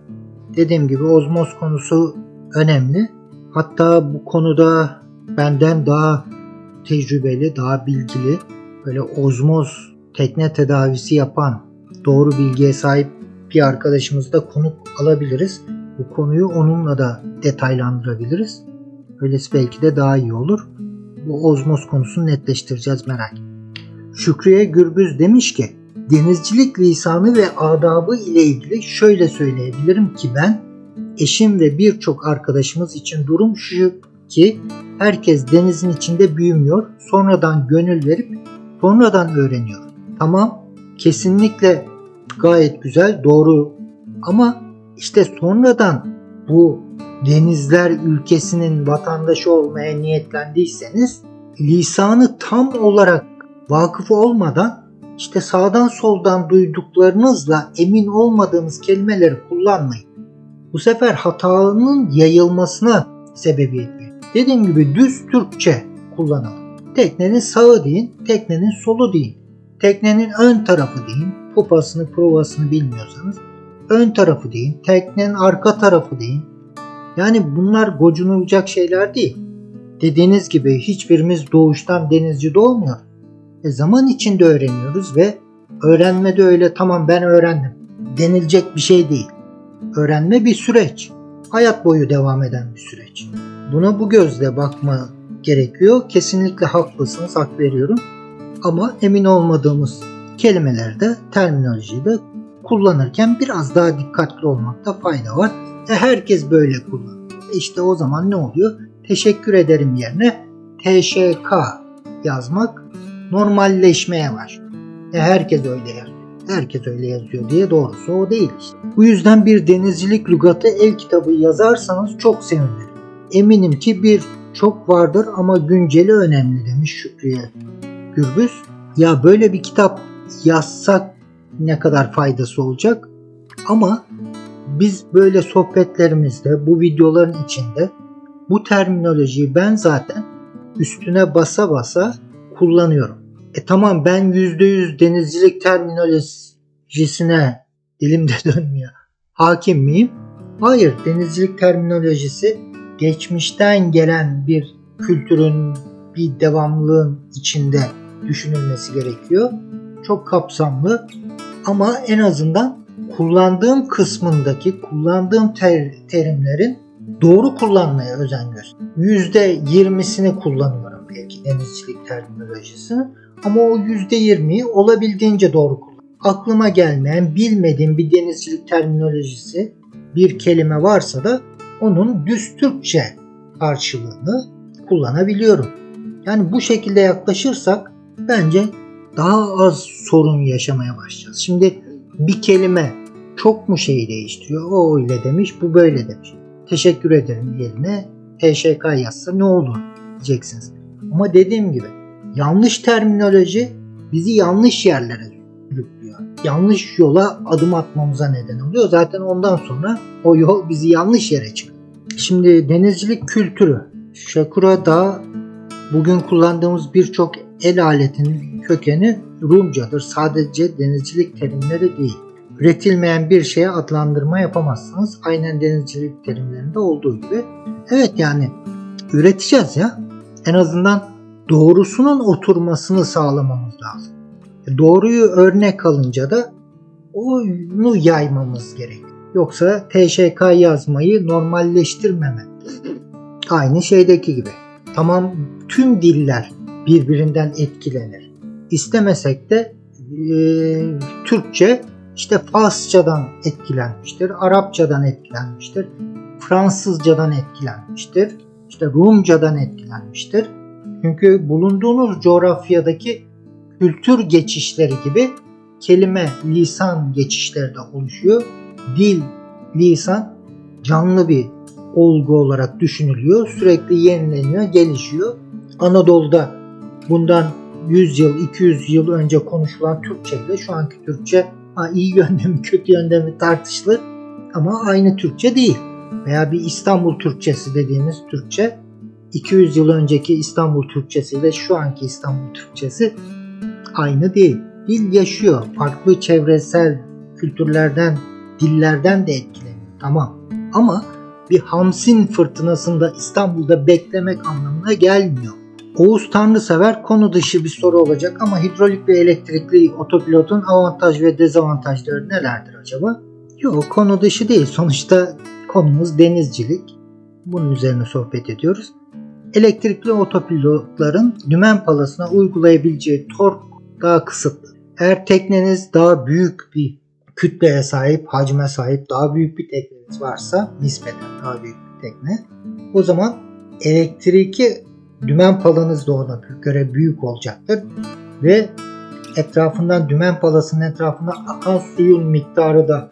Dediğim gibi ozmoz konusu önemli. Hatta bu konuda benden daha tecrübeli, daha bilgili, böyle ozmoz tekne tedavisi yapan, doğru bilgiye sahip bir arkadaşımızı da konuk alabiliriz. Bu konuyu onunla da detaylandırabiliriz. Öylesi belki de daha iyi olur. Bu ozmoz konusunu netleştireceğiz merak Şükriye Gürbüz demiş ki denizcilik lisanı ve adabı ile ilgili şöyle söyleyebilirim ki ben eşim ve birçok arkadaşımız için durum şu ki herkes denizin içinde büyümüyor, sonradan gönül verip sonradan öğreniyor. Tamam, kesinlikle gayet güzel, doğru ama işte sonradan bu denizler ülkesinin vatandaşı olmaya niyetlendiyseniz lisanı tam olarak vakıf olmadan işte sağdan soldan duyduklarınızla emin olmadığınız kelimeleri kullanmayın. Bu sefer hatanın yayılmasına sebebiyet verir. Dediğim gibi düz Türkçe kullanalım. Teknenin sağı deyin, teknenin solu deyin. Teknenin ön tarafı deyin, pupasını provasını bilmiyorsanız ön tarafı deyin, teknenin arka tarafı deyin. Yani bunlar gocunulacak şeyler değil. Dediğiniz gibi hiçbirimiz doğuştan denizci doğmuyor. E zaman içinde öğreniyoruz ve öğrenme de öyle tamam ben öğrendim denilecek bir şey değil. Öğrenme bir süreç. Hayat boyu devam eden bir süreç. Buna bu gözle bakma gerekiyor. Kesinlikle haklısınız, hak veriyorum. Ama emin olmadığımız kelimelerde, terminolojiyi de kullanırken biraz daha dikkatli olmakta fayda var. E herkes böyle kullanıyor. E işte o zaman ne oluyor? Teşekkür ederim yerine TŞK yazmak normalleşmeye var. E herkes öyle yazıyor. Herkes öyle yazıyor diye doğrusu o değil işte. Bu yüzden bir denizcilik lügatı el kitabı yazarsanız çok sevinirim. Eminim ki bir çok vardır ama günceli önemli demiş Şükriye Gürbüz. Ya böyle bir kitap yazsak ne kadar faydası olacak? Ama biz böyle sohbetlerimizde, bu videoların içinde bu terminolojiyi ben zaten üstüne basa basa kullanıyorum. E tamam ben %100 denizcilik terminolojisine dilimde dönmüyor. Hakim miyim? Hayır, denizcilik terminolojisi geçmişten gelen bir kültürün bir devamlılığın içinde düşünülmesi gerekiyor. Çok kapsamlı ama en azından kullandığım kısmındaki kullandığım ter, terimlerin doğru kullanmaya özen gösteriyorum. %20'sini kullanıyorum belki denizcilik terminolojisini ama o %20'yi olabildiğince doğru kullan. Aklıma gelmeyen, bilmediğim bir denizcilik terminolojisi bir kelime varsa da onun düz Türkçe karşılığını kullanabiliyorum. Yani bu şekilde yaklaşırsak bence daha az sorun yaşamaya başlayacağız. Şimdi bir kelime çok mu şeyi değiştiriyor? O öyle demiş, bu böyle demiş. Teşekkür ederim yerine TŞK yazsa ne olur diyeceksiniz. Ama dediğim gibi yanlış terminoloji bizi yanlış yerlere sürüklüyor. Yanlış yola adım atmamıza neden oluyor. Zaten ondan sonra o yol bizi yanlış yere çıkıyor. Şimdi denizcilik kültürü. Şakura da bugün kullandığımız birçok el aletinin kökeni Rumcadır. Sadece denizcilik terimleri değil. Üretilmeyen bir şeye adlandırma yapamazsınız. Aynen denizcilik terimlerinde olduğu gibi. Evet yani üreteceğiz ya. En azından doğrusunun oturmasını sağlamamız lazım. E, doğruyu örnek alınca da onu yaymamız gerek. Yoksa TŞK yazmayı normalleştirmeme. Aynı şeydeki gibi. Tamam tüm diller birbirinden etkilenir. İstemesek de e, Türkçe işte Farsçadan etkilenmiştir, Arapçadan etkilenmiştir. Fransızcadan etkilenmiştir. İşte Rumcadan etkilenmiştir. Çünkü bulunduğunuz coğrafyadaki kültür geçişleri gibi kelime, lisan geçişleri de oluşuyor. Dil, lisan canlı bir olgu olarak düşünülüyor. Sürekli yenileniyor, gelişiyor. Anadolu'da bundan 100 yıl, 200 yıl önce konuşulan Türkçe ile şu anki Türkçe iyi yönde mi kötü yönde mi tartışılır ama aynı Türkçe değil. Veya bir İstanbul Türkçesi dediğimiz Türkçe 200 yıl önceki İstanbul Türkçesi ile şu anki İstanbul Türkçesi aynı değil. Dil yaşıyor. Farklı çevresel kültürlerden, dillerden de etkileniyor. Tamam. Ama bir Hamsin fırtınasında İstanbul'da beklemek anlamına gelmiyor. Oğuz Tanrısever konu dışı bir soru olacak ama hidrolik ve elektrikli otopilotun avantaj ve dezavantajları nelerdir acaba? Yok konu dışı değil. Sonuçta konumuz denizcilik. Bunun üzerine sohbet ediyoruz. Elektrikli otopilotların dümen palasına uygulayabileceği tork daha kısıtlı. Eğer tekneniz daha büyük bir kütleye sahip, hacme sahip daha büyük bir tekneniz varsa nispeten daha büyük bir tekne o zaman elektriki dümen palanız da ona göre büyük olacaktır ve etrafından dümen palasının etrafında akan suyun miktarı da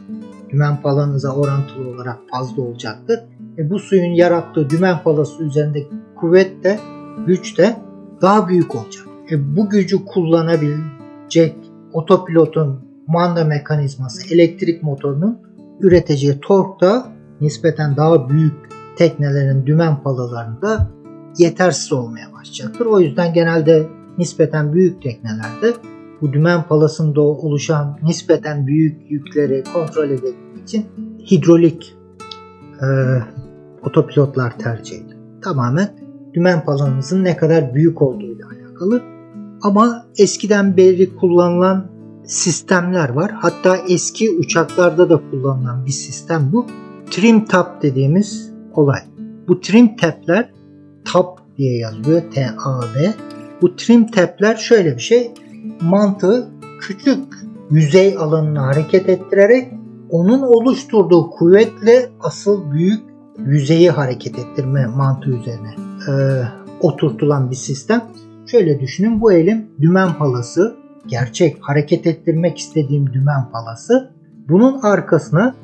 dümen palanıza orantılı olarak fazla olacaktır. E bu suyun yarattığı dümen palası üzerindeki kuvvet de güç de daha büyük olacak. E bu gücü kullanabilecek otopilotun manda mekanizması elektrik motorunun üreteceği tork da nispeten daha büyük teknelerin dümen palalarında yetersiz olmaya başlayacaktır. O yüzden genelde nispeten büyük teknelerde bu dümen palasında oluşan nispeten büyük yükleri kontrol edebilmek için hidrolik e, otopilotlar tercih edilir. Tamamen dümen palanızın ne kadar büyük olduğuyla alakalı. Ama eskiden beri kullanılan sistemler var. Hatta eski uçaklarda da kullanılan bir sistem bu. Trim tap dediğimiz olay. Bu trim tap'ler tap diye yazılıyor. T-A-B. Bu trim tap'ler şöyle bir şey. Mantığı küçük yüzey alanını hareket ettirerek onun oluşturduğu kuvvetle asıl büyük yüzeyi hareket ettirme mantığı üzerine e, oturtulan bir sistem. Şöyle düşünün bu elim dümen palası gerçek hareket ettirmek istediğim dümen palası. Bunun arkasına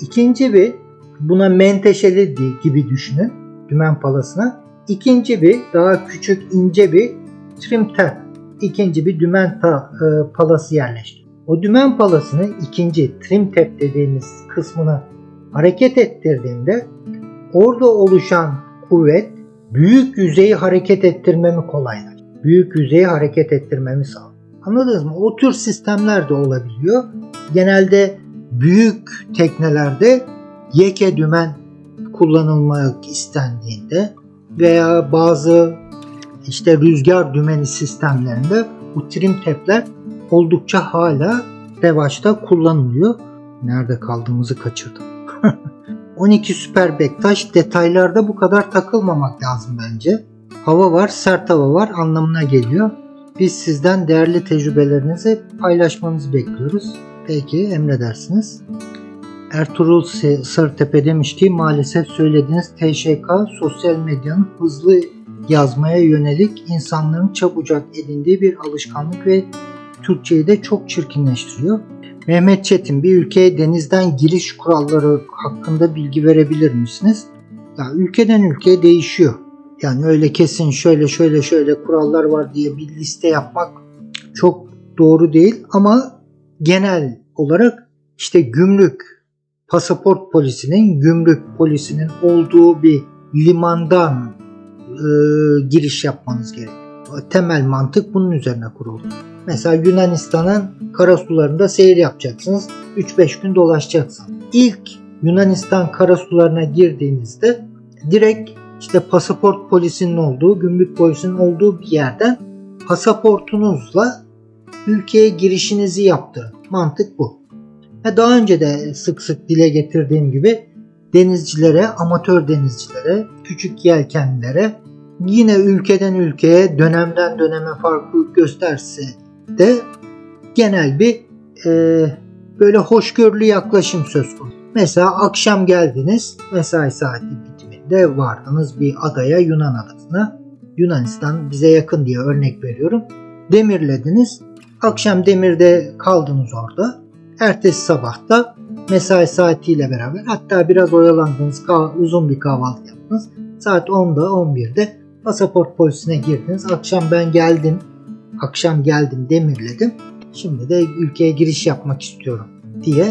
ikinci bir buna menteşeli gibi düşünün dümen palasına. İkinci bir daha küçük ince bir trim tab ikinci bir dümen ta, e, palası yerleşti. O dümen palasını ikinci trim tab dediğimiz kısmına hareket ettirdiğinde orada oluşan kuvvet büyük yüzeyi hareket ettirmemi kolaylar. Büyük yüzeyi hareket ettirmemi sağlar. Anladınız mı? O tür sistemler de olabiliyor. Genelde büyük teknelerde yeke dümen kullanılmak istendiğinde veya bazı işte rüzgar dümeni sistemlerinde bu trim tepler oldukça hala revaçta kullanılıyor. Nerede kaldığımızı kaçırdım. (laughs) 12 Süper Bektaş detaylarda bu kadar takılmamak lazım bence. Hava var, sert hava var anlamına geliyor. Biz sizden değerli tecrübelerinizi paylaşmanızı bekliyoruz. Peki emredersiniz. Ertuğrul Sırtepe demiş ki maalesef söylediğiniz TŞK sosyal medyanın hızlı yazmaya yönelik insanların çabucak edindiği bir alışkanlık ve Türkçeyi de çok çirkinleştiriyor. Mehmet Çetin bir ülkeye denizden giriş kuralları hakkında bilgi verebilir misiniz? Ya ülkeden ülkeye değişiyor. Yani öyle kesin şöyle şöyle şöyle kurallar var diye bir liste yapmak çok doğru değil ama genel olarak işte gümrük pasaport polisinin gümrük polisinin olduğu bir limandan e, giriş yapmanız gerekiyor. Temel mantık bunun üzerine kuruldu. Mesela Yunanistan'ın karasularında seyir yapacaksınız. 3-5 gün dolaşacaksınız. İlk Yunanistan karasularına girdiğinizde direkt işte pasaport polisinin olduğu, gümrük polisinin olduğu bir yerden pasaportunuzla ülkeye girişinizi yaptırın. Mantık bu. Ve daha önce de sık sık dile getirdiğim gibi denizcilere, amatör denizcilere, küçük yelkenlilere yine ülkeden ülkeye dönemden döneme farklılık gösterse de genel bir e, böyle hoşgörülü yaklaşım söz konusu. Mesela akşam geldiniz mesai saati bitiminde vardınız bir adaya Yunan adasına. Yunanistan bize yakın diye örnek veriyorum. Demirlediniz. Akşam demirde kaldınız orada. Ertesi sabah da mesai saatiyle beraber hatta biraz oyalandınız uzun bir kahvaltı yaptınız. Saat 10'da 11'de pasaport polisine girdiniz. Akşam ben geldim. Akşam geldim demirledim. Şimdi de ülkeye giriş yapmak istiyorum diye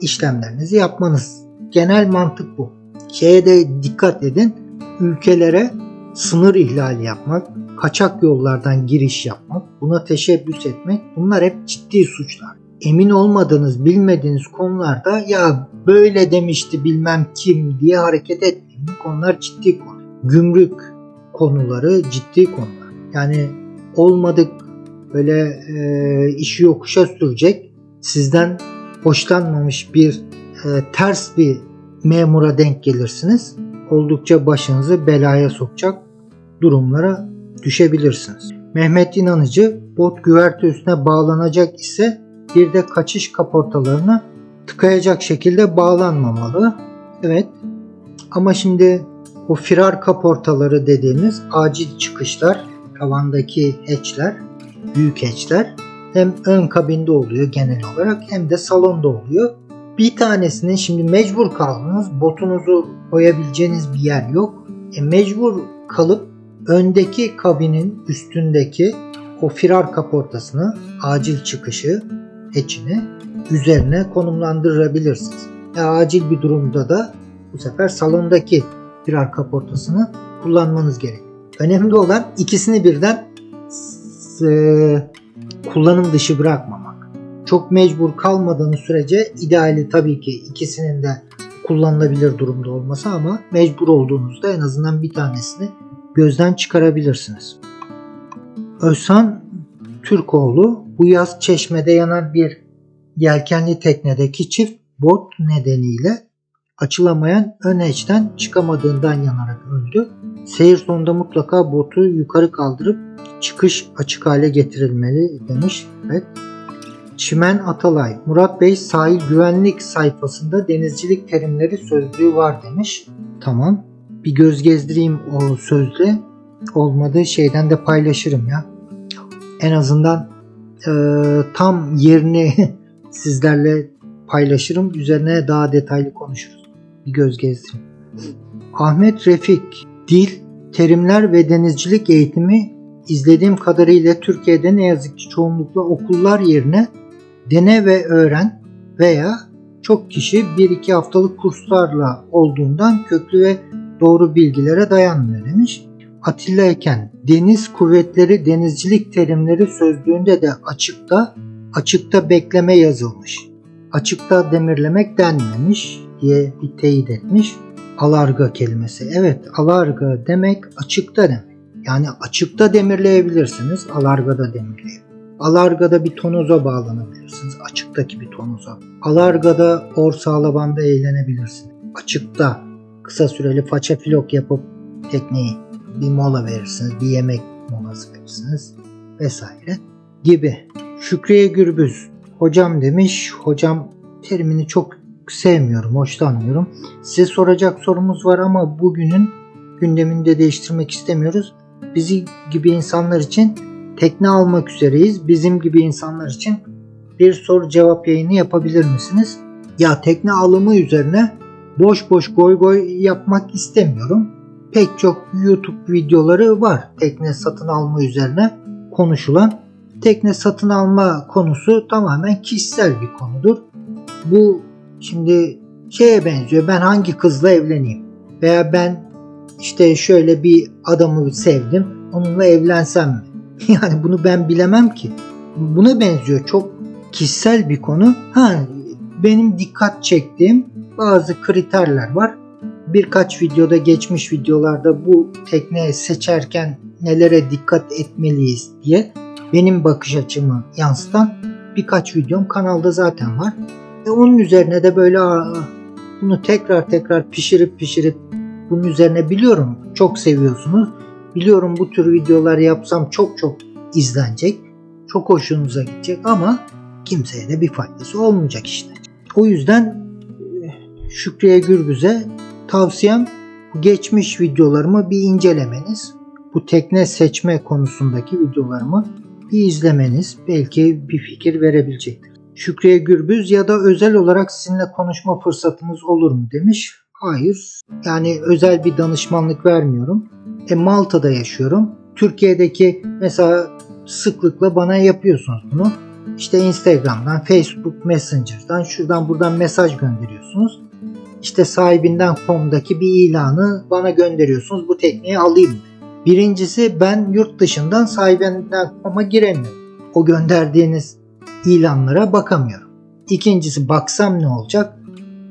işlemlerinizi yapmanız. Genel mantık bu. Şeye de dikkat edin. Ülkelere sınır ihlali yapmak, kaçak yollardan giriş yapmak, buna teşebbüs etmek bunlar hep ciddi suçlar. Emin olmadığınız, bilmediğiniz konularda ya böyle demişti bilmem kim diye hareket etmeyin. Konular ciddi konu. Gümrük konuları ciddi konular. Yani olmadık böyle e, işi yokuşa sürecek sizden hoşlanmamış bir e, ters bir memura denk gelirsiniz. Oldukça başınızı belaya sokacak durumlara düşebilirsiniz. Mehmet İnanıcı bot güverte üstüne bağlanacak ise bir de kaçış kaportalarına tıkayacak şekilde bağlanmamalı. Evet ama şimdi o firar kaportaları dediğimiz acil çıkışlar, tavandaki hatchler, büyük hatchler hem ön kabinde oluyor genel olarak hem de salonda oluyor. Bir tanesinin şimdi mecbur kaldınız. Botunuzu koyabileceğiniz bir yer yok. E mecbur kalıp öndeki kabinin üstündeki o firar kaportasını acil çıkışı hatch'ini üzerine konumlandırabilirsiniz. E, acil bir durumda da bu sefer salondaki firar kaportasını kullanmanız gerek. Önemli olan ikisini birden kullanım dışı bırakmamak. Çok mecbur kalmadığınız sürece ideali tabii ki ikisinin de kullanılabilir durumda olması ama mecbur olduğunuzda en azından bir tanesini gözden çıkarabilirsiniz. Özhan Türkoğlu bu yaz çeşmede yanan bir yelkenli teknedeki çift bot nedeniyle açılamayan ön eçten çıkamadığından yanarak öldü. Seyir sonunda mutlaka botu yukarı kaldırıp çıkış açık hale getirilmeli demiş. Evet. Çimen Atalay, Murat Bey sahil güvenlik sayfasında denizcilik terimleri sözlüğü var demiş. Tamam. Bir göz gezdireyim o sözlüğü. Olmadığı şeyden de paylaşırım ya. En azından e, tam yerini (laughs) sizlerle paylaşırım. Üzerine daha detaylı konuşuruz. Bir göz gezdireyim. Ahmet Refik, dil, terimler ve denizcilik eğitimi izlediğim kadarıyla Türkiye'de ne yazık ki çoğunlukla okullar yerine dene ve öğren veya çok kişi 1-2 haftalık kurslarla olduğundan köklü ve doğru bilgilere dayanmıyor demiş. Atilla Eken, deniz kuvvetleri denizcilik terimleri sözlüğünde de açıkta açıkta bekleme yazılmış. Açıkta demirlemek denmemiş diye bir teyit etmiş. Alarga kelimesi. Evet alarga demek açıkta demek. Yani açıkta demirleyebilirsiniz. Alargada demirleyebilirsiniz. Alargada bir tonoza bağlanabilirsiniz. Açıktaki bir tonoza. Alargada orsa alabanda eğlenebilirsiniz. Açıkta kısa süreli faça filok yapıp tekneyi bir mola verirsiniz. Bir yemek molası verirsiniz. Vesaire gibi. Şükriye Gürbüz hocam demiş. Hocam terimini çok sevmiyorum, hoşlanmıyorum. Size soracak sorumuz var ama bugünün gündeminde değiştirmek istemiyoruz. Bizi gibi insanlar için tekne almak üzereyiz. Bizim gibi insanlar için bir soru cevap yayını yapabilir misiniz? Ya tekne alımı üzerine boş boş goy goy yapmak istemiyorum. Pek çok YouTube videoları var tekne satın alma üzerine konuşulan. Tekne satın alma konusu tamamen kişisel bir konudur. Bu şimdi şeye benziyor. Ben hangi kızla evleneyim? Veya ben işte şöyle bir adamı sevdim. Onunla evlensem mi? (laughs) Yani bunu ben bilemem ki. Buna benziyor. Çok kişisel bir konu. Ha benim dikkat çektiğim bazı kriterler var. Birkaç videoda geçmiş videolarda bu tekne seçerken nelere dikkat etmeliyiz diye benim bakış açımı yansıtan birkaç videom kanalda zaten var. E onun üzerine de böyle bunu tekrar tekrar pişirip pişirip bunun üzerine biliyorum çok seviyorsunuz. Biliyorum bu tür videolar yapsam çok çok izlenecek. Çok hoşunuza gidecek ama kimseye de bir faydası olmayacak işte. O yüzden Şükriye Gürbüz'e tavsiyem geçmiş videolarımı bir incelemeniz. Bu tekne seçme konusundaki videolarımı bir izlemeniz belki bir fikir verebilecektir. Şükriye Gürbüz ya da özel olarak sizinle konuşma fırsatımız olur mu demiş. Hayır. Yani özel bir danışmanlık vermiyorum. E Malta'da yaşıyorum. Türkiye'deki mesela sıklıkla bana yapıyorsunuz bunu. İşte Instagram'dan, Facebook Messenger'dan, şuradan buradan mesaj gönderiyorsunuz. İşte sahibinden.com'daki bir ilanı bana gönderiyorsunuz. Bu tekneyi alayım? Birincisi ben yurt dışından sahibinden.com'a giremiyorum. O gönderdiğiniz ilanlara bakamıyorum. İkincisi baksam ne olacak?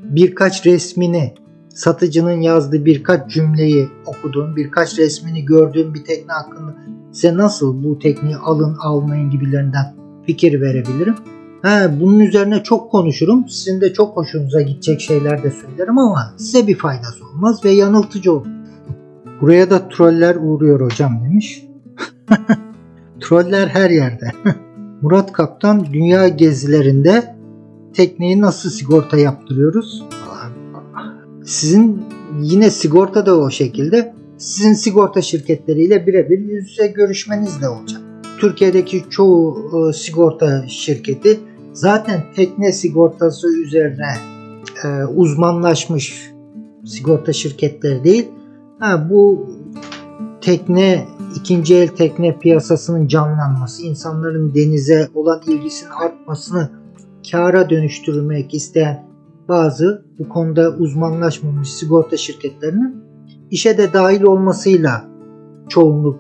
Birkaç resmini, satıcının yazdığı birkaç cümleyi okuduğum, birkaç resmini gördüğüm bir tekne hakkında size nasıl bu tekneyi alın almayın gibilerinden fikir verebilirim. Ha, bunun üzerine çok konuşurum. Sizin de çok hoşunuza gidecek şeyler de söylerim ama size bir faydası olmaz ve yanıltıcı olur. Buraya da troller uğruyor hocam demiş. (laughs) troller her yerde. (laughs) Murat Kaptan dünya gezilerinde tekneyi nasıl sigorta yaptırıyoruz? Sizin yine sigorta da o şekilde. Sizin sigorta şirketleriyle birebir yüz yüze görüşmeniz de olacak. Türkiye'deki çoğu e, sigorta şirketi zaten tekne sigortası üzerine e, uzmanlaşmış sigorta şirketleri değil. Ha, bu tekne ikinci el tekne piyasasının canlanması, insanların denize olan ilgisinin artmasını kâra dönüştürmek isteyen bazı bu konuda uzmanlaşmamış sigorta şirketlerinin işe de dahil olmasıyla çoğunluk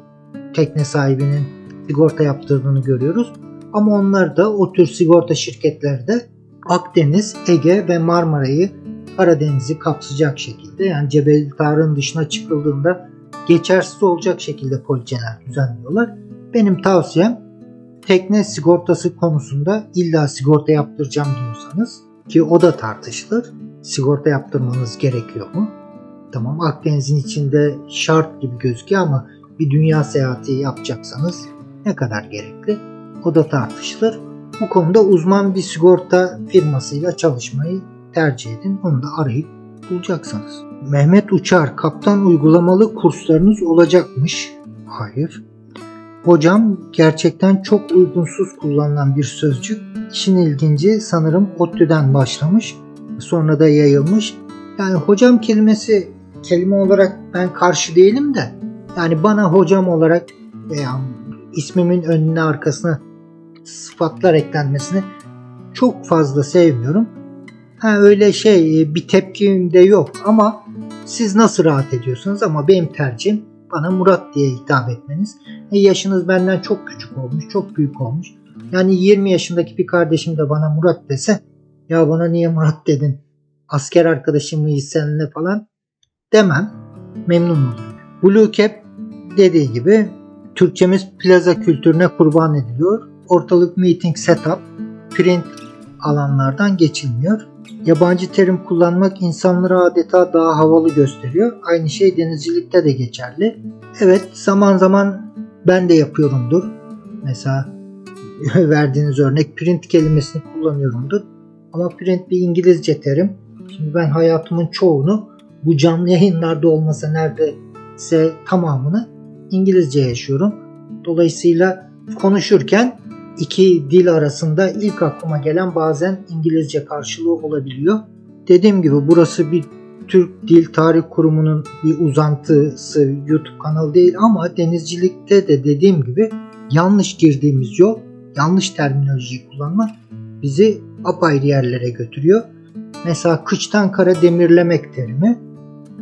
tekne sahibinin sigorta yaptırdığını görüyoruz. Ama onlar da o tür sigorta şirketleri de Akdeniz, Ege ve Marmara'yı Karadeniz'i kapsayacak şekilde yani Cebel Tarık'ın dışına çıkıldığında geçersiz olacak şekilde poliçeler düzenliyorlar. Benim tavsiyem tekne sigortası konusunda illa sigorta yaptıracağım diyorsanız ki o da tartışılır. Sigorta yaptırmanız gerekiyor mu? Tamam Akdeniz'in içinde şart gibi gözüküyor ama bir dünya seyahati yapacaksanız ne kadar gerekli? O da tartışılır. Bu konuda uzman bir sigorta firmasıyla çalışmayı tercih edin. Onu da arayıp bulacaksınız. Mehmet Uçar, kaptan uygulamalı kurslarınız olacakmış. Hayır. Hocam gerçekten çok uygunsuz kullanılan bir sözcük. İşin ilginci sanırım ODTÜ'den başlamış. Sonra da yayılmış. Yani hocam kelimesi kelime olarak ben karşı değilim de yani bana hocam olarak veya ismimin önüne arkasına sıfatlar eklenmesini çok fazla sevmiyorum. Ha öyle şey bir tepkim de yok ama siz nasıl rahat ediyorsunuz ama benim tercihim bana Murat diye hitap etmeniz. E, yaşınız benden çok küçük olmuş, çok büyük olmuş. Yani 20 yaşındaki bir kardeşim de bana Murat dese ya bana niye Murat dedin? Asker arkadaşım mıyız seninle falan demem. Memnun olurum. Blue Cap dediği gibi Türkçemiz plaza kültürüne kurban ediliyor. Ortalık meeting setup, print alanlardan geçilmiyor. Yabancı terim kullanmak insanları adeta daha havalı gösteriyor. Aynı şey denizcilikte de geçerli. Evet zaman zaman ben de yapıyorumdur. Mesela (laughs) verdiğiniz örnek print kelimesini kullanıyorumdur. Ama print bir İngilizce terim. Şimdi ben hayatımın çoğunu bu canlı yayınlarda olmasa neredeyse tamamını İngilizce yaşıyorum. Dolayısıyla konuşurken iki dil arasında ilk aklıma gelen bazen İngilizce karşılığı olabiliyor. Dediğim gibi burası bir Türk Dil Tarih Kurumu'nun bir uzantısı YouTube kanalı değil ama denizcilikte de dediğim gibi yanlış girdiğimiz yol, yanlış terminolojiyi kullanmak bizi apayrı yerlere götürüyor. Mesela kıçtan kara demirlemek terimi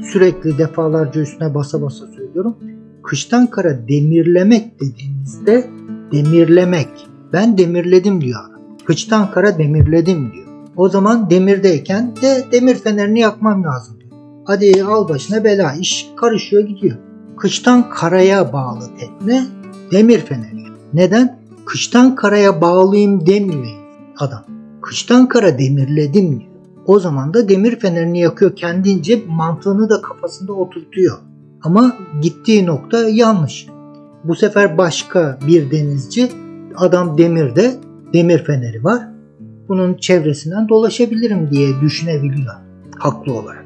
sürekli defalarca üstüne basa basa söylüyorum. Kıştan kara demirlemek dediğinizde demirlemek. Ben demirledim diyor. Kıçtan kara demirledim diyor. O zaman demirdeyken de demir fenerini yakmam lazım diyor. Hadi al başına bela iş karışıyor gidiyor. Kıştan karaya bağlı tekne demir feneri. Neden? Kıştan karaya bağlıyım demiyor adam. Kıştan kara demirledim diyor. O zaman da demir fenerini yakıyor kendince mantığını da kafasında oturtuyor. Ama gittiği nokta yanlış. Bu sefer başka bir denizci adam demirde demir feneri var. Bunun çevresinden dolaşabilirim diye düşünebiliyor. haklı olarak.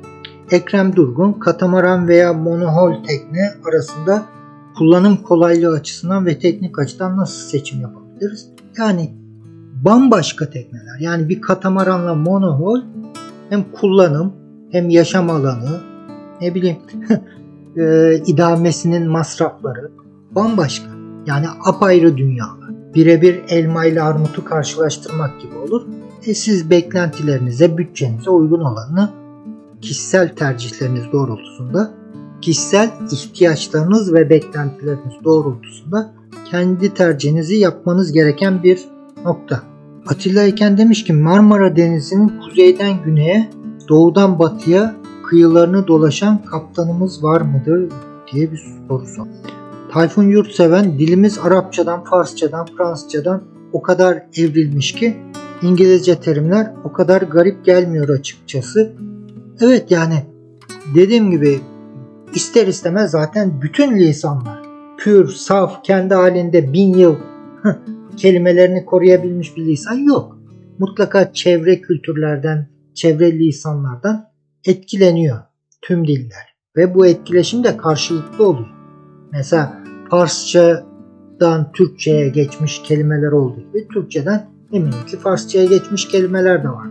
Ekrem Durgun, katamaran veya monohol tekne arasında kullanım kolaylığı açısından ve teknik açıdan nasıl seçim yapabiliriz? Yani bambaşka tekneler. Yani bir katamaranla monohol hem kullanım hem yaşam alanı ne bileyim (laughs) e, idamesinin masrafları bambaşka. Yani apayrı dünyalar. Birebir elma ile armutu karşılaştırmak gibi olur. E siz beklentilerinize, bütçenize uygun olanı kişisel tercihleriniz doğrultusunda, kişisel ihtiyaçlarınız ve beklentileriniz doğrultusunda kendi tercihinizi yapmanız gereken bir nokta. Atilla Eken demiş ki Marmara Denizi'nin kuzeyden güneye, doğudan batıya kıyılarını dolaşan kaptanımız var mıdır diye bir soru sor. Tayfun Yurtseven dilimiz Arapçadan, Farsçadan, Fransızcadan o kadar evrilmiş ki İngilizce terimler o kadar garip gelmiyor açıkçası. Evet yani dediğim gibi ister istemez zaten bütün lisanlar pür, saf, kendi halinde bin yıl kelimelerini koruyabilmiş bir lisan yok. Mutlaka çevre kültürlerden, çevre lisanlardan etkileniyor tüm diller. Ve bu etkileşim de karşılıklı oluyor. Mesela Farsçadan Türkçe'ye geçmiş kelimeler olduğu gibi Türkçeden eminim ki Farsça'ya geçmiş kelimeler de var.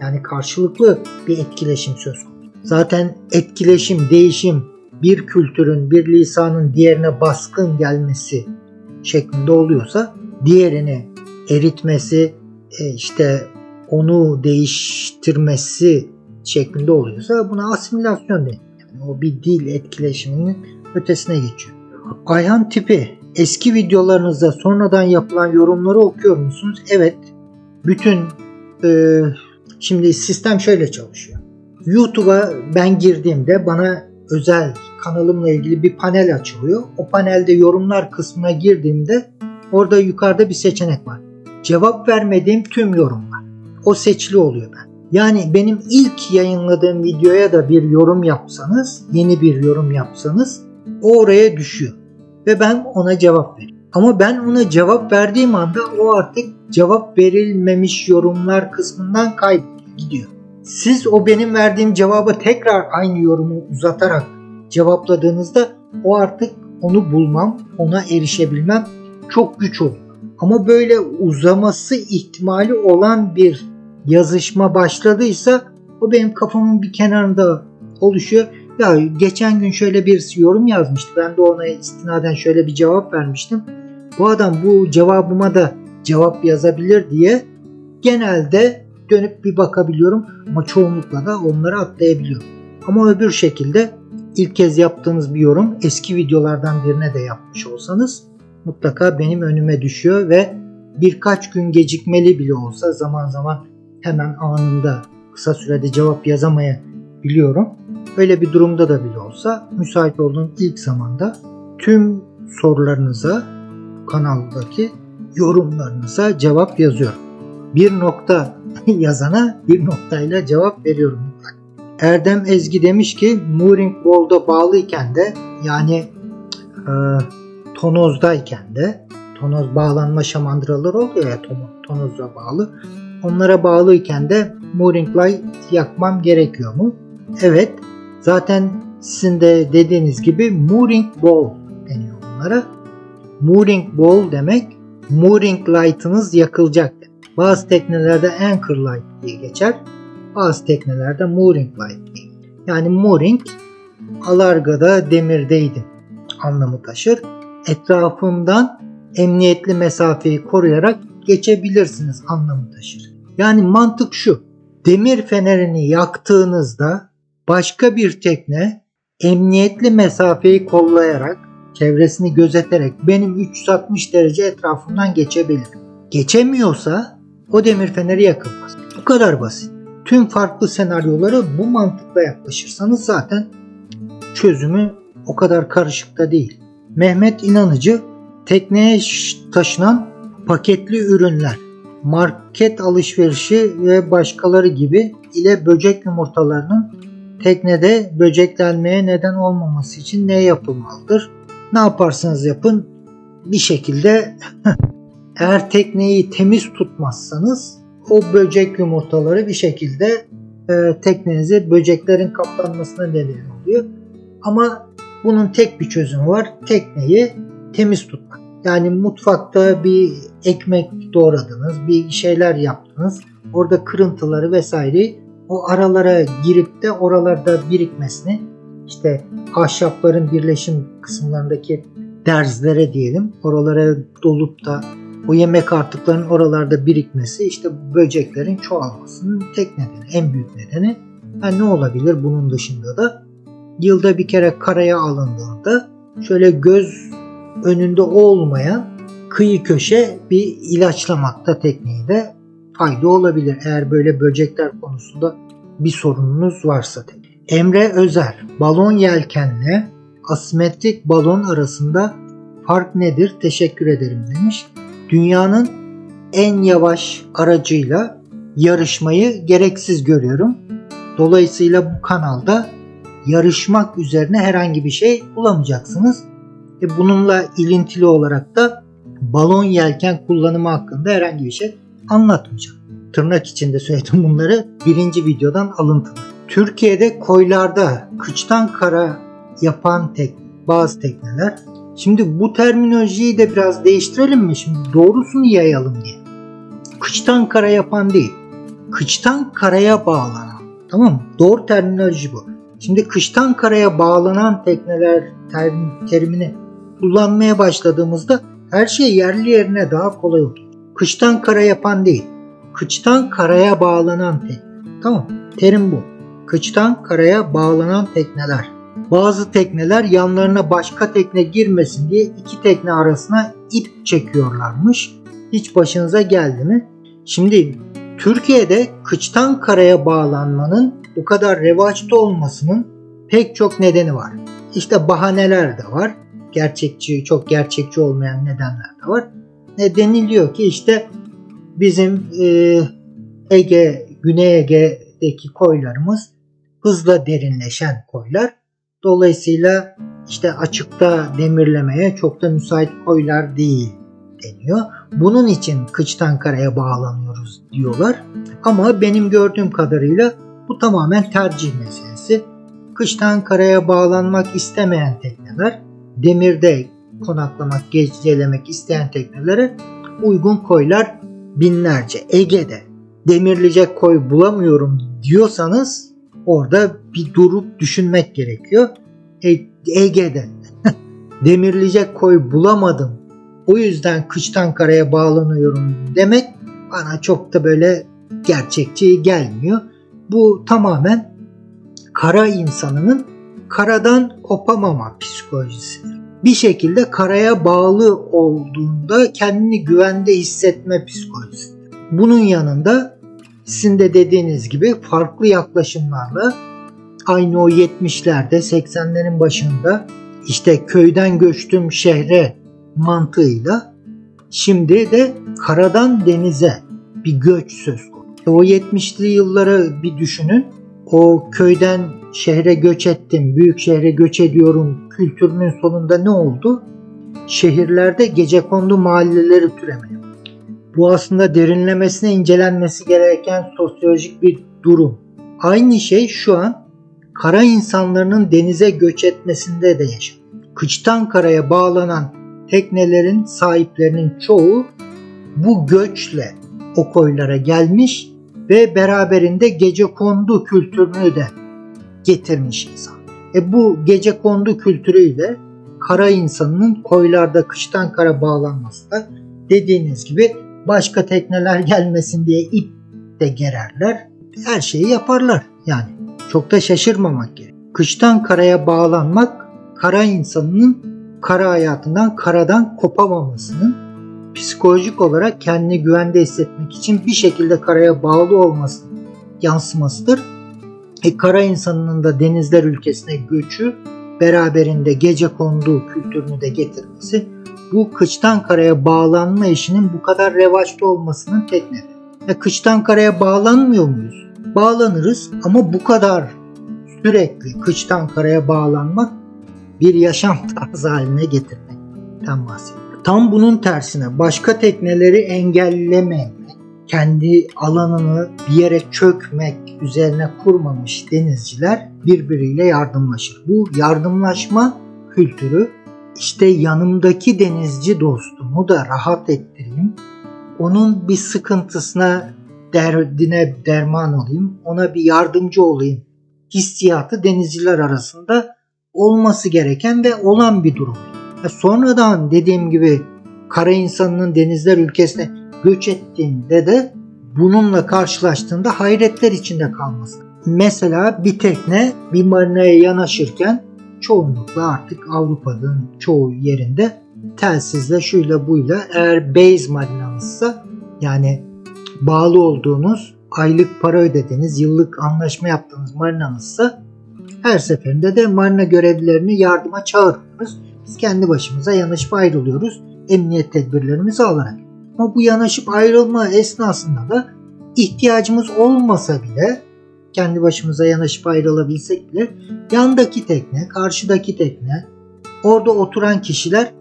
Yani karşılıklı bir etkileşim söz konusu. Zaten etkileşim, değişim bir kültürün, bir lisanın diğerine baskın gelmesi şeklinde oluyorsa diğerini eritmesi, e, işte onu değiştirmesi şeklinde oluyorsa buna asimilasyon deniyor. Yani o bir dil etkileşiminin ötesine geçiyor. Ayhan tipi eski videolarınızda sonradan yapılan yorumları okuyor musunuz? Evet. Bütün e, şimdi sistem şöyle çalışıyor. YouTube'a ben girdiğimde bana özel kanalımla ilgili bir panel açılıyor. O panelde yorumlar kısmına girdiğimde orada yukarıda bir seçenek var. Cevap vermediğim tüm yorumlar. O seçili oluyor ben. Yani benim ilk yayınladığım videoya da bir yorum yapsanız, yeni bir yorum yapsanız o oraya düşüyor. Ve ben ona cevap veriyorum. Ama ben ona cevap verdiğim anda o artık cevap verilmemiş yorumlar kısmından kayboluyor, gidiyor. Siz o benim verdiğim cevaba tekrar aynı yorumu uzatarak cevapladığınızda o artık onu bulmam, ona erişebilmem çok güç oluyor. Ama böyle uzaması ihtimali olan bir yazışma başladıysa o benim kafamın bir kenarında oluşuyor. Ya geçen gün şöyle bir yorum yazmıştı. Ben de ona istinaden şöyle bir cevap vermiştim. Bu adam bu cevabıma da cevap yazabilir diye genelde dönüp bir bakabiliyorum ama çoğunlukla da onları atlayabiliyorum. Ama öbür şekilde ilk kez yaptığınız bir yorum eski videolardan birine de yapmış olsanız mutlaka benim önüme düşüyor ve birkaç gün gecikmeli bile olsa zaman zaman hemen anında kısa sürede cevap yazamayabiliyorum. Öyle bir durumda da bile olsa müsait olduğum ilk zamanda tüm sorularınıza kanaldaki yorumlarınıza cevap yazıyorum. Bir nokta (laughs) yazana bir noktayla cevap veriyorum. Erdem Ezgi demiş ki Mooring Wall'da bağlıyken de yani e, tonozdayken de tonoz bağlanma şamandıraları oluyor ya tonoza bağlı. Onlara bağlıyken de Mooring Light yakmam gerekiyor mu? Evet. Zaten sizin de dediğiniz gibi Mooring Ball deniyor bunlara. Mooring Ball demek Mooring Light'ınız yakılacak. Bazı teknelerde Anchor Light diye geçer. Bazı teknelerde Mooring Light diye. Yani Mooring alargada demirdeydim anlamı taşır. Etrafımdan emniyetli mesafeyi koruyarak geçebilirsiniz anlamı taşır. Yani mantık şu. Demir fenerini yaktığınızda başka bir tekne emniyetli mesafeyi kollayarak, çevresini gözeterek benim 360 derece etrafından geçebilir. Geçemiyorsa o demir feneri yakılmaz. Bu kadar basit. Tüm farklı senaryoları bu mantıkla yaklaşırsanız zaten çözümü o kadar karışık da değil. Mehmet İnanıcı tekneye taşınan paketli ürünler, market alışverişi ve başkaları gibi ile böcek yumurtalarının teknede böceklenmeye neden olmaması için ne yapılmalıdır? Ne yaparsanız yapın bir şekilde (laughs) eğer tekneyi temiz tutmazsanız o böcek yumurtaları bir şekilde e, teknenizi böceklerin kaplanmasına neden oluyor. Ama bunun tek bir çözümü var. Tekneyi temiz tutmak. Yani mutfakta bir ekmek doğradınız, bir şeyler yaptınız. Orada kırıntıları vesaire o aralara girip de oralarda birikmesini işte ahşapların birleşim kısımlarındaki derzlere diyelim oralara dolup da o yemek artıklarının oralarda birikmesi işte böceklerin çoğalmasının tek nedeni, en büyük nedeni. Yani ne olabilir bunun dışında da yılda bir kere karaya alındığında şöyle göz önünde olmayan kıyı köşe bir ilaçlamakta tekniği de fayda olabilir. Eğer böyle böcekler konusunda bir sorununuz varsa. Emre Özer, balon yelkenle asimetrik balon arasında fark nedir? Teşekkür ederim demiş. Dünyanın en yavaş aracıyla yarışmayı gereksiz görüyorum. Dolayısıyla bu kanalda yarışmak üzerine herhangi bir şey bulamayacaksınız. E bununla ilintili olarak da balon yelken kullanımı hakkında herhangi bir şey anlatmayacağım. Tırnak içinde söyledim bunları birinci videodan alıntılı. Türkiye'de koylarda kıçtan kara yapan tek bazı tekneler. Şimdi bu terminolojiyi de biraz değiştirelim mi? Şimdi doğrusunu yayalım diye. Kıçtan kara yapan değil. Kıçtan karaya bağlanan. Tamam mı? Doğru terminoloji bu. Şimdi kıştan karaya bağlanan tekneler terim, terimini kullanmaya başladığımızda her şey yerli yerine daha kolay olur. Kıştan kara yapan değil. Kıçtan karaya bağlanan tekne. Tamam. Terim bu. Kıçtan karaya bağlanan tekneler. Bazı tekneler yanlarına başka tekne girmesin diye iki tekne arasına ip çekiyorlarmış. Hiç başınıza geldi mi? Şimdi Türkiye'de kıçtan karaya bağlanmanın bu kadar revaçta olmasının pek çok nedeni var. İşte bahaneler de var. Gerçekçi, çok gerçekçi olmayan nedenler de var. Ne deniliyor ki işte bizim e, Ege, Güney Ege'deki koylarımız hızla derinleşen koylar. Dolayısıyla işte açıkta demirlemeye çok da müsait koylar değil deniyor. Bunun için kıçtan karaya bağlanıyoruz diyorlar. Ama benim gördüğüm kadarıyla bu tamamen tercih meselesi. Kıştan karaya bağlanmak istemeyen tekneler, demirde konaklamak, gecelemek isteyen teknelere uygun koylar binlerce. Ege'de demirleyecek koy bulamıyorum diyorsanız orada bir durup düşünmek gerekiyor. E, Ege'de (laughs) demirleyecek koy bulamadım. O yüzden kıştan karaya bağlanıyorum demek bana çok da böyle gerçekçi gelmiyor. Bu tamamen kara insanının karadan kopamama psikolojisidir. Bir şekilde karaya bağlı olduğunda kendini güvende hissetme psikolojisidir. Bunun yanında sizin de dediğiniz gibi farklı yaklaşımlarla aynı o 70'lerde 80'lerin başında işte köyden göçtüm şehre mantığıyla şimdi de karadan denize bir göç söz konusu. O 70'li yılları bir düşünün. O köyden şehre göç ettim, büyük şehre göç ediyorum kültürünün sonunda ne oldu? Şehirlerde gece kondu mahalleleri türemeye. Bu aslında derinlemesine incelenmesi gereken sosyolojik bir durum. Aynı şey şu an kara insanlarının denize göç etmesinde de yaşanıyor. Kıçtan karaya bağlanan teknelerin sahiplerinin çoğu bu göçle o koylara gelmiş ve beraberinde gece kondu kültürünü de getirmiş insan. E bu gece kondu kültürüyle kara insanının koylarda kıştan kara bağlanması da dediğiniz gibi başka tekneler gelmesin diye ip de gererler. Her şeyi yaparlar yani. Çok da şaşırmamak gerek. Kıştan karaya bağlanmak kara insanının kara hayatından karadan kopamamasının psikolojik olarak kendini güvende hissetmek için bir şekilde karaya bağlı olması yansımasıdır. E, kara insanının da denizler ülkesine göçü beraberinde gece konduğu kültürünü de getirmesi bu kıçtan karaya bağlanma işinin bu kadar revaçta olmasının tek nedeni. E, kıçtan karaya bağlanmıyor muyuz? Bağlanırız ama bu kadar sürekli kıçtan karaya bağlanmak bir yaşam (laughs) tarzı haline getirmekten bahsediyorum. Tam bunun tersine başka tekneleri engellememek, kendi alanını bir yere çökmek üzerine kurmamış denizciler birbiriyle yardımlaşır. Bu yardımlaşma kültürü işte yanımdaki denizci dostumu da rahat ettireyim. Onun bir sıkıntısına derdine derman olayım. Ona bir yardımcı olayım. Hissiyatı denizciler arasında olması gereken ve olan bir durum. Sonradan dediğim gibi kara insanının denizler ülkesine göç ettiğinde de bununla karşılaştığında hayretler içinde kalması. Mesela bir tekne bir marinaya yanaşırken çoğunlukla artık Avrupa'nın çoğu yerinde telsizle şuyla buyla eğer base marinanızsa yani bağlı olduğunuz aylık para ödediğiniz yıllık anlaşma yaptığınız marinanızsa her seferinde de marina görevlilerini yardıma çağırıyoruz. Biz kendi başımıza yanaşıp ayrılıyoruz emniyet tedbirlerimizi alarak. Ama bu yanaşıp ayrılma esnasında da ihtiyacımız olmasa bile kendi başımıza yanaşıp ayrılabilsek bile yandaki tekne, karşıdaki tekne, orada oturan kişiler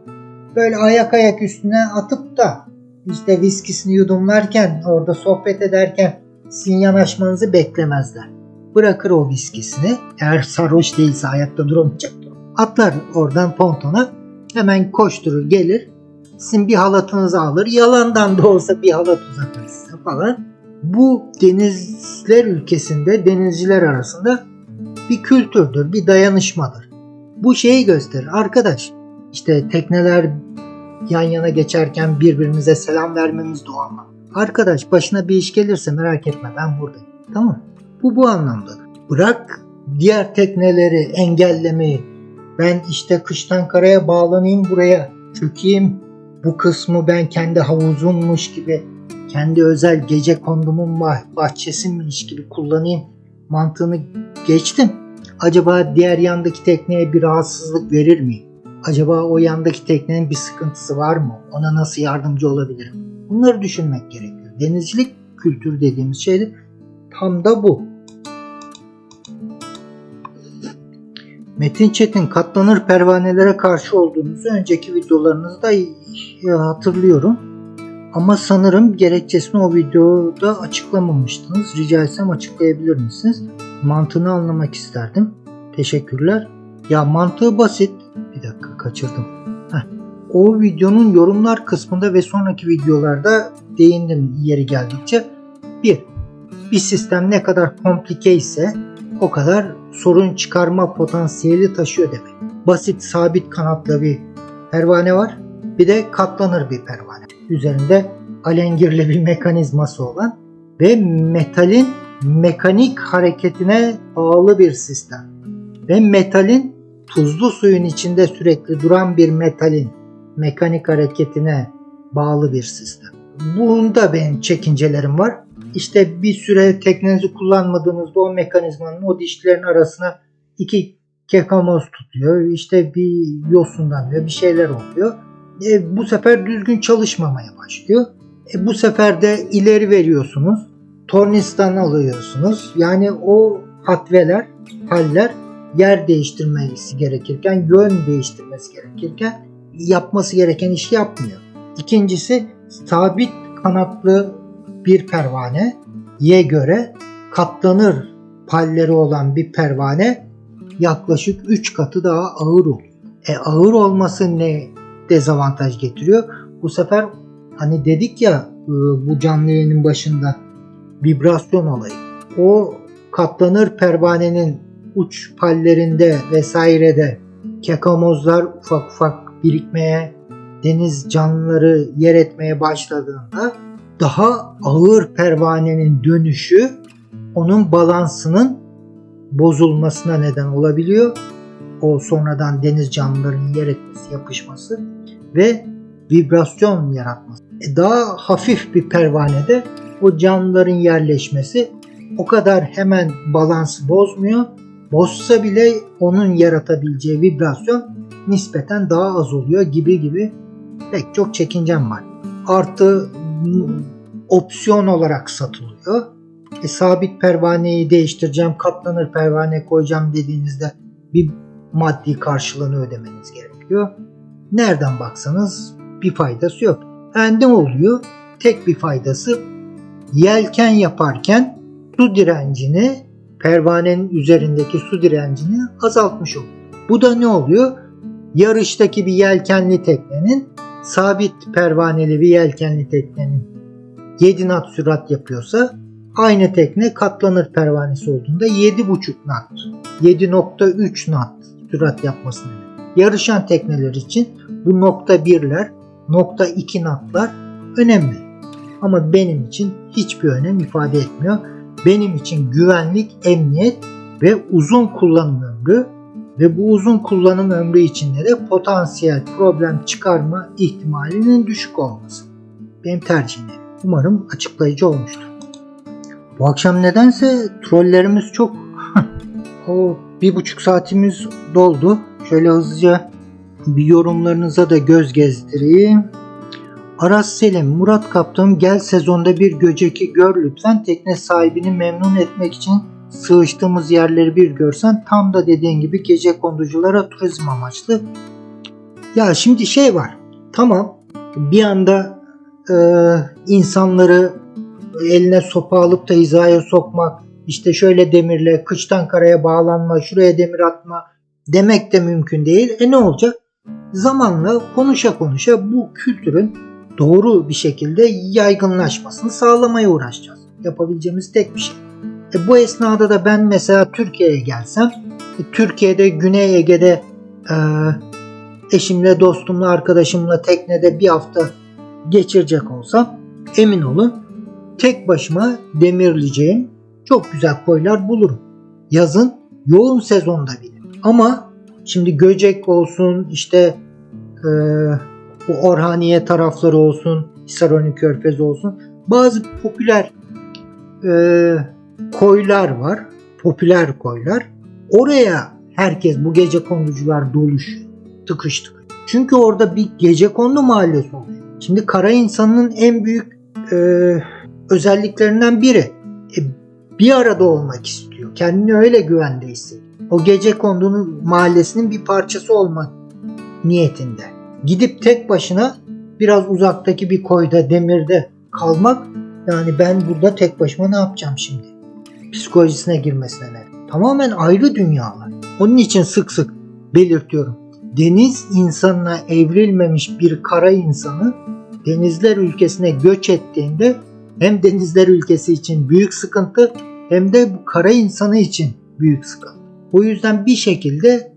böyle ayak ayak üstüne atıp da işte viskisini yudumlarken, orada sohbet ederken sizin yanaşmanızı beklemezler. Bırakır o viskisini. Eğer sarhoş değilse ayakta duramayacak. Atlar oradan pontona. Hemen koşturur gelir. Sizin bir halatınızı alır. Yalandan da olsa bir halat uzatır size falan. Bu denizler ülkesinde denizciler arasında bir kültürdür, bir dayanışmadır. Bu şeyi gösterir. Arkadaş işte tekneler yan yana geçerken birbirimize selam vermemiz doğal. Arkadaş başına bir iş gelirse merak etme ben buradayım. Tamam Bu bu anlamda. Bırak diğer tekneleri engellemeyi. Ben işte kıştan karaya bağlanayım buraya. Çökeyim. Bu kısmı ben kendi havuzummuş gibi kendi özel gece kondumun bahçesinmiş gibi kullanayım mantığını geçtim. Acaba diğer yandaki tekneye bir rahatsızlık verir miyim? Acaba o yandaki teknenin bir sıkıntısı var mı? Ona nasıl yardımcı olabilirim? Bunları düşünmek gerekiyor. Denizcilik kültürü dediğimiz şey de tam da bu. Metin Çetin katlanır pervanelere karşı olduğunuzu önceki videolarınızda hatırlıyorum. Ama sanırım gerekçesini o videoda açıklamamıştınız. Rica etsem açıklayabilir misiniz? Mantığını anlamak isterdim. Teşekkürler. Ya mantığı basit. Bir dakika kaçırdım. Heh. O videonun yorumlar kısmında ve sonraki videolarda değindim yeri geldikçe. Bir, bir sistem ne kadar komplike ise o kadar sorun çıkarma potansiyeli taşıyor demek. Basit sabit kanatlı bir pervane var. Bir de katlanır bir pervane. Üzerinde alengirli bir mekanizması olan ve metalin mekanik hareketine bağlı bir sistem. Ve metalin tuzlu suyun içinde sürekli duran bir metalin mekanik hareketine bağlı bir sistem. Bunda benim çekincelerim var. İşte bir süre teknenizi kullanmadığınızda o mekanizmanın o dişlerin arasına iki kekamoz tutuyor. İşte bir yosunlanıyor, bir şeyler oluyor. E, bu sefer düzgün çalışmamaya başlıyor. E, bu sefer de ileri veriyorsunuz. Tornistan alıyorsunuz. Yani o hatveler, haller yer değiştirmesi gerekirken, yön değiştirmesi gerekirken yapması gereken işi yapmıyor. İkincisi sabit kanatlı bir pervaneye göre katlanır palleri olan bir pervane yaklaşık 3 katı daha ağır oluyor. E ağır olması ne dezavantaj getiriyor? Bu sefer hani dedik ya e, bu canlı yayının başında vibrasyon olayı. O katlanır pervanenin uç pallerinde vesairede kekamozlar ufak ufak birikmeye, deniz canlıları yer etmeye başladığında daha ağır pervanenin dönüşü onun balansının bozulmasına neden olabiliyor. O sonradan deniz canlılarının yer etmesi, yapışması ve vibrasyon yaratması. E daha hafif bir pervanede o canlıların yerleşmesi o kadar hemen balansı bozmuyor. Bozsa bile onun yaratabileceği vibrasyon nispeten daha az oluyor gibi gibi pek çok çekincem var. Artı opsiyon olarak satılıyor. E, sabit pervaneyi değiştireceğim, katlanır pervane koyacağım dediğinizde bir maddi karşılığını ödemeniz gerekiyor. Nereden baksanız bir faydası yok. Yani ne oluyor? Tek bir faydası yelken yaparken su direncini pervanenin üzerindeki su direncini azaltmış oluyor. Bu da ne oluyor? Yarıştaki bir yelkenli teknenin sabit pervaneli bir yelkenli teknenin 7 knot sürat yapıyorsa aynı tekne katlanır pervanesi olduğunda 7,5 knot 7.3 knot sürat yapmasını Yarışan tekneler için bu nokta birler, nokta iki knotlar önemli. Ama benim için hiçbir önem ifade etmiyor. Benim için güvenlik, emniyet ve uzun kullanım ömrü ve bu uzun kullanım ömrü içinde de potansiyel problem çıkarma ihtimalinin düşük olması. Benim tercihim. Umarım açıklayıcı olmuştur. Bu akşam nedense trollerimiz çok. (laughs) o bir buçuk saatimiz doldu. Şöyle hızlıca bir yorumlarınıza da göz gezdireyim. Aras Selim, Murat Kaptan gel sezonda bir göceki gör lütfen tekne sahibini memnun etmek için sığıştığımız yerleri bir görsen tam da dediğin gibi gece konduculara turizm amaçlı. Ya şimdi şey var tamam bir anda e, insanları eline sopa alıp da hizaya sokmak işte şöyle demirle kıçtan karaya bağlanma şuraya demir atma demek de mümkün değil. E ne olacak? Zamanla konuşa konuşa bu kültürün doğru bir şekilde yaygınlaşmasını sağlamaya uğraşacağız. Yapabileceğimiz tek bir şey. E bu esnada da ben mesela Türkiye'ye gelsem, e Türkiye'de Güney Ege'de e, eşimle, dostumla, arkadaşımla teknede bir hafta geçirecek olsam emin olun tek başıma demirleyeceğim çok güzel koylar bulurum. Yazın yoğun sezonda bile. Ama şimdi Göcek olsun işte e, bu Orhaniye tarafları olsun Hisaroni Körfez olsun bazı popüler e, koylar var. Popüler koylar. Oraya herkes bu gece konducular doluş tıkış tıkış. Çünkü orada bir gece kondu mahallesi oluşuyor. Şimdi kara insanının en büyük e, özelliklerinden biri e, bir arada olmak istiyor. Kendini öyle güvende hissediyor o gece kondunun mahallesinin bir parçası olmak niyetinde. Gidip tek başına biraz uzaktaki bir koyda, demirde kalmak yani ben burada tek başıma ne yapacağım şimdi? Psikolojisine girmesine ne? Tamamen ayrı dünyalar. Onun için sık sık belirtiyorum. Deniz insanına evrilmemiş bir kara insanı denizler ülkesine göç ettiğinde hem denizler ülkesi için büyük sıkıntı hem de bu kara insanı için büyük sıkıntı. O yüzden bir şekilde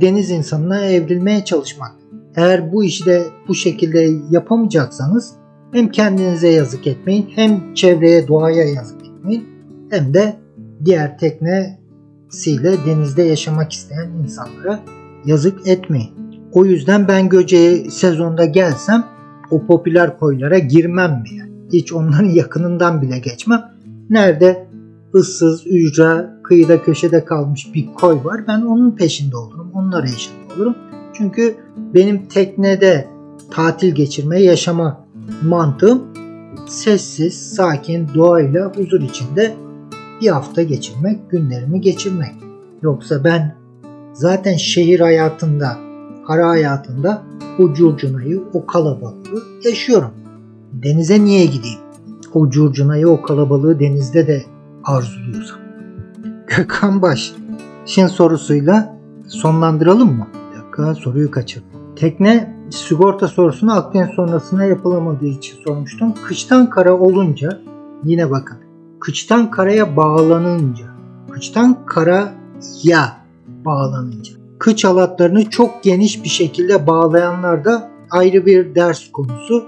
deniz insanına evrilmeye çalışmak. Eğer bu işi de bu şekilde yapamayacaksanız hem kendinize yazık etmeyin hem çevreye doğaya yazık etmeyin hem de diğer teknesiyle denizde yaşamak isteyen insanlara yazık etmeyin. O yüzden ben Göce'ye sezonda gelsem o popüler koylara girmem bile. Hiç onların yakınından bile geçmem. Nerede ıssız, ücra, kıyıda köşede kalmış bir koy var. Ben onun peşinde olurum. Onun arayışında olurum. Çünkü benim teknede tatil geçirme, yaşama mantığım sessiz, sakin, doğayla huzur içinde bir hafta geçirmek, günlerimi geçirmek. Yoksa ben zaten şehir hayatında, kara hayatında o curcunayı, o kalabalığı yaşıyorum. Denize niye gideyim? O curcunayı, o kalabalığı denizde de arzuluyorsam. (laughs) Gökhan Baş. Şin sorusuyla sonlandıralım mı? Bir dakika soruyu kaçırdım. Tekne sigorta sorusunu Akdeniz sonrasına yapılamadığı için sormuştum. Kıçtan kara olunca yine bakın. Kıçtan karaya bağlanınca. Kıçtan karaya bağlanınca. Kıç halatlarını çok geniş bir şekilde bağlayanlar da ayrı bir ders konusu.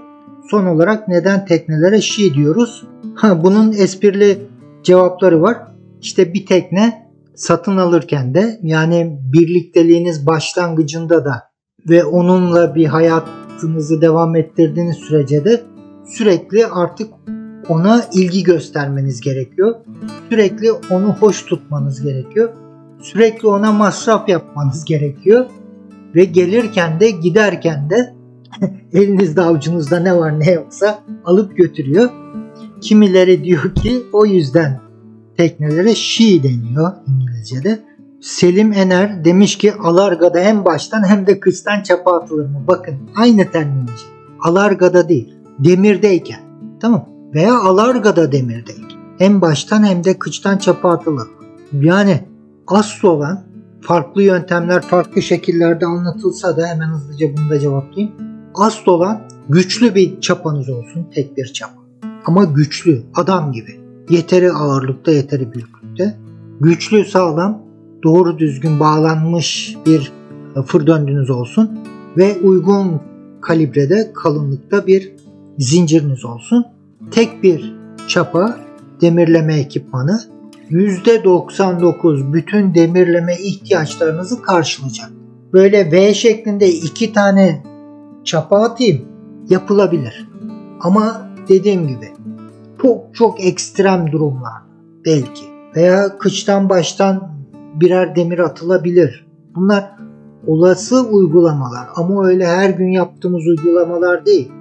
Son olarak neden teknelere şi diyoruz? Ha, bunun esprili cevapları var. İşte bir tekne satın alırken de yani birlikteliğiniz başlangıcında da ve onunla bir hayatınızı devam ettirdiğiniz sürece de sürekli artık ona ilgi göstermeniz gerekiyor. Sürekli onu hoş tutmanız gerekiyor. Sürekli ona masraf yapmanız gerekiyor. Ve gelirken de giderken de (laughs) elinizde avucunuzda ne var ne yoksa alıp götürüyor. Kimileri diyor ki o yüzden teknelere she deniyor İngilizce'de. Selim Ener demiş ki alargada hem baştan hem de kıştan çapa atılır mı? Bakın aynı terminoloji. Alargada değil. Demirdeyken. Tamam veya alarga da demir değil. Hem baştan hem de kıçtan çapa atılır. Yani asıl olan farklı yöntemler farklı şekillerde anlatılsa da hemen hızlıca bunu da cevaplayayım. Asıl olan güçlü bir çapanız olsun. Tek bir çapa. Ama güçlü, adam gibi. Yeteri ağırlıkta, yeteri büyüklükte. Güçlü, sağlam, doğru düzgün bağlanmış bir fır döndüğünüz olsun. Ve uygun kalibrede, kalınlıkta bir zinciriniz olsun. Tek bir çapa, demirleme ekipmanı %99 bütün demirleme ihtiyaçlarınızı karşılayacak. Böyle V şeklinde iki tane çapa atayım yapılabilir. Ama dediğim gibi çok çok ekstrem durumlar belki veya kıçtan baştan birer demir atılabilir. Bunlar olası uygulamalar ama öyle her gün yaptığımız uygulamalar değil.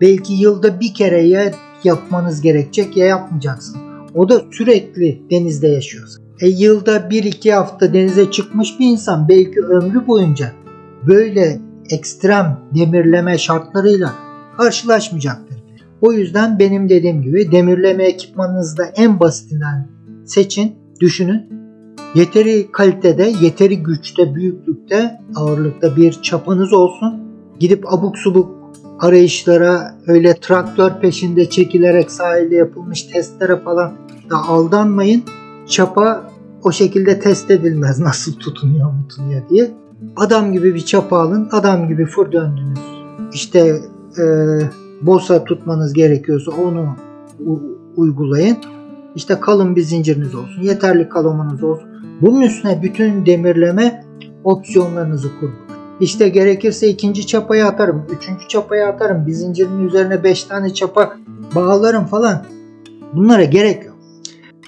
Belki yılda bir kere ya yapmanız gerekecek ya yapmayacaksın. O da sürekli denizde yaşıyorsa. E yılda bir iki hafta denize çıkmış bir insan belki ömrü boyunca böyle ekstrem demirleme şartlarıyla karşılaşmayacaktır. O yüzden benim dediğim gibi demirleme ekipmanınızda en basitinden seçin, düşünün. Yeteri kalitede, yeteri güçte, büyüklükte, ağırlıkta bir çapanız olsun. Gidip abuk subuk arayışlara öyle traktör peşinde çekilerek sahilde yapılmış testlere falan da aldanmayın. Çapa o şekilde test edilmez (laughs) nasıl tutunuyor mutunuyor diye. Adam gibi bir çapa alın, adam gibi fır döndünüz. İşte e, bosa tutmanız gerekiyorsa onu uygulayın. İşte kalın bir zinciriniz olsun, yeterli kalomanız olsun. Bunun üstüne bütün demirleme opsiyonlarınızı kurun. İşte gerekirse ikinci çapayı atarım, üçüncü çapayı atarım, bir zincirin üzerine beş tane çapa bağlarım falan. Bunlara gerek yok.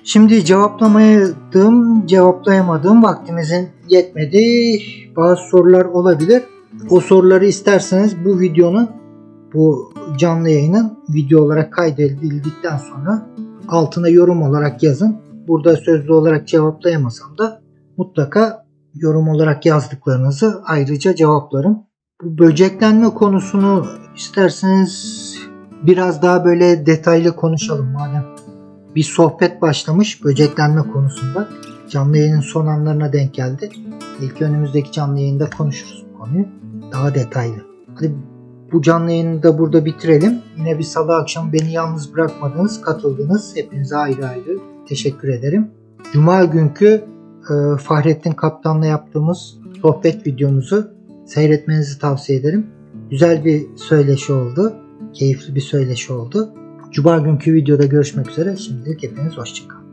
Şimdi cevaplamadığım, cevaplayamadığım vaktimizin yetmediği bazı sorular olabilir. O soruları isterseniz bu videonun, bu canlı yayının video olarak kaydedildikten sonra altına yorum olarak yazın. Burada sözlü olarak cevaplayamasam da mutlaka yorum olarak yazdıklarınızı ayrıca cevaplarım. Bu böceklenme konusunu isterseniz biraz daha böyle detaylı konuşalım madem. Bir sohbet başlamış böceklenme konusunda. Canlı yayının son anlarına denk geldi. İlk önümüzdeki canlı yayında konuşuruz bu konuyu. Daha detaylı. Hadi bu canlı yayını da burada bitirelim. Yine bir salı akşamı beni yalnız bırakmadınız, katıldınız. Hepinize ayrı ayrı teşekkür ederim. Cuma günkü e, Fahrettin Kaptan'la yaptığımız sohbet videomuzu seyretmenizi tavsiye ederim. Güzel bir söyleşi oldu. Keyifli bir söyleşi oldu. Cuma günkü videoda görüşmek üzere. Şimdilik hepiniz hoşçakalın.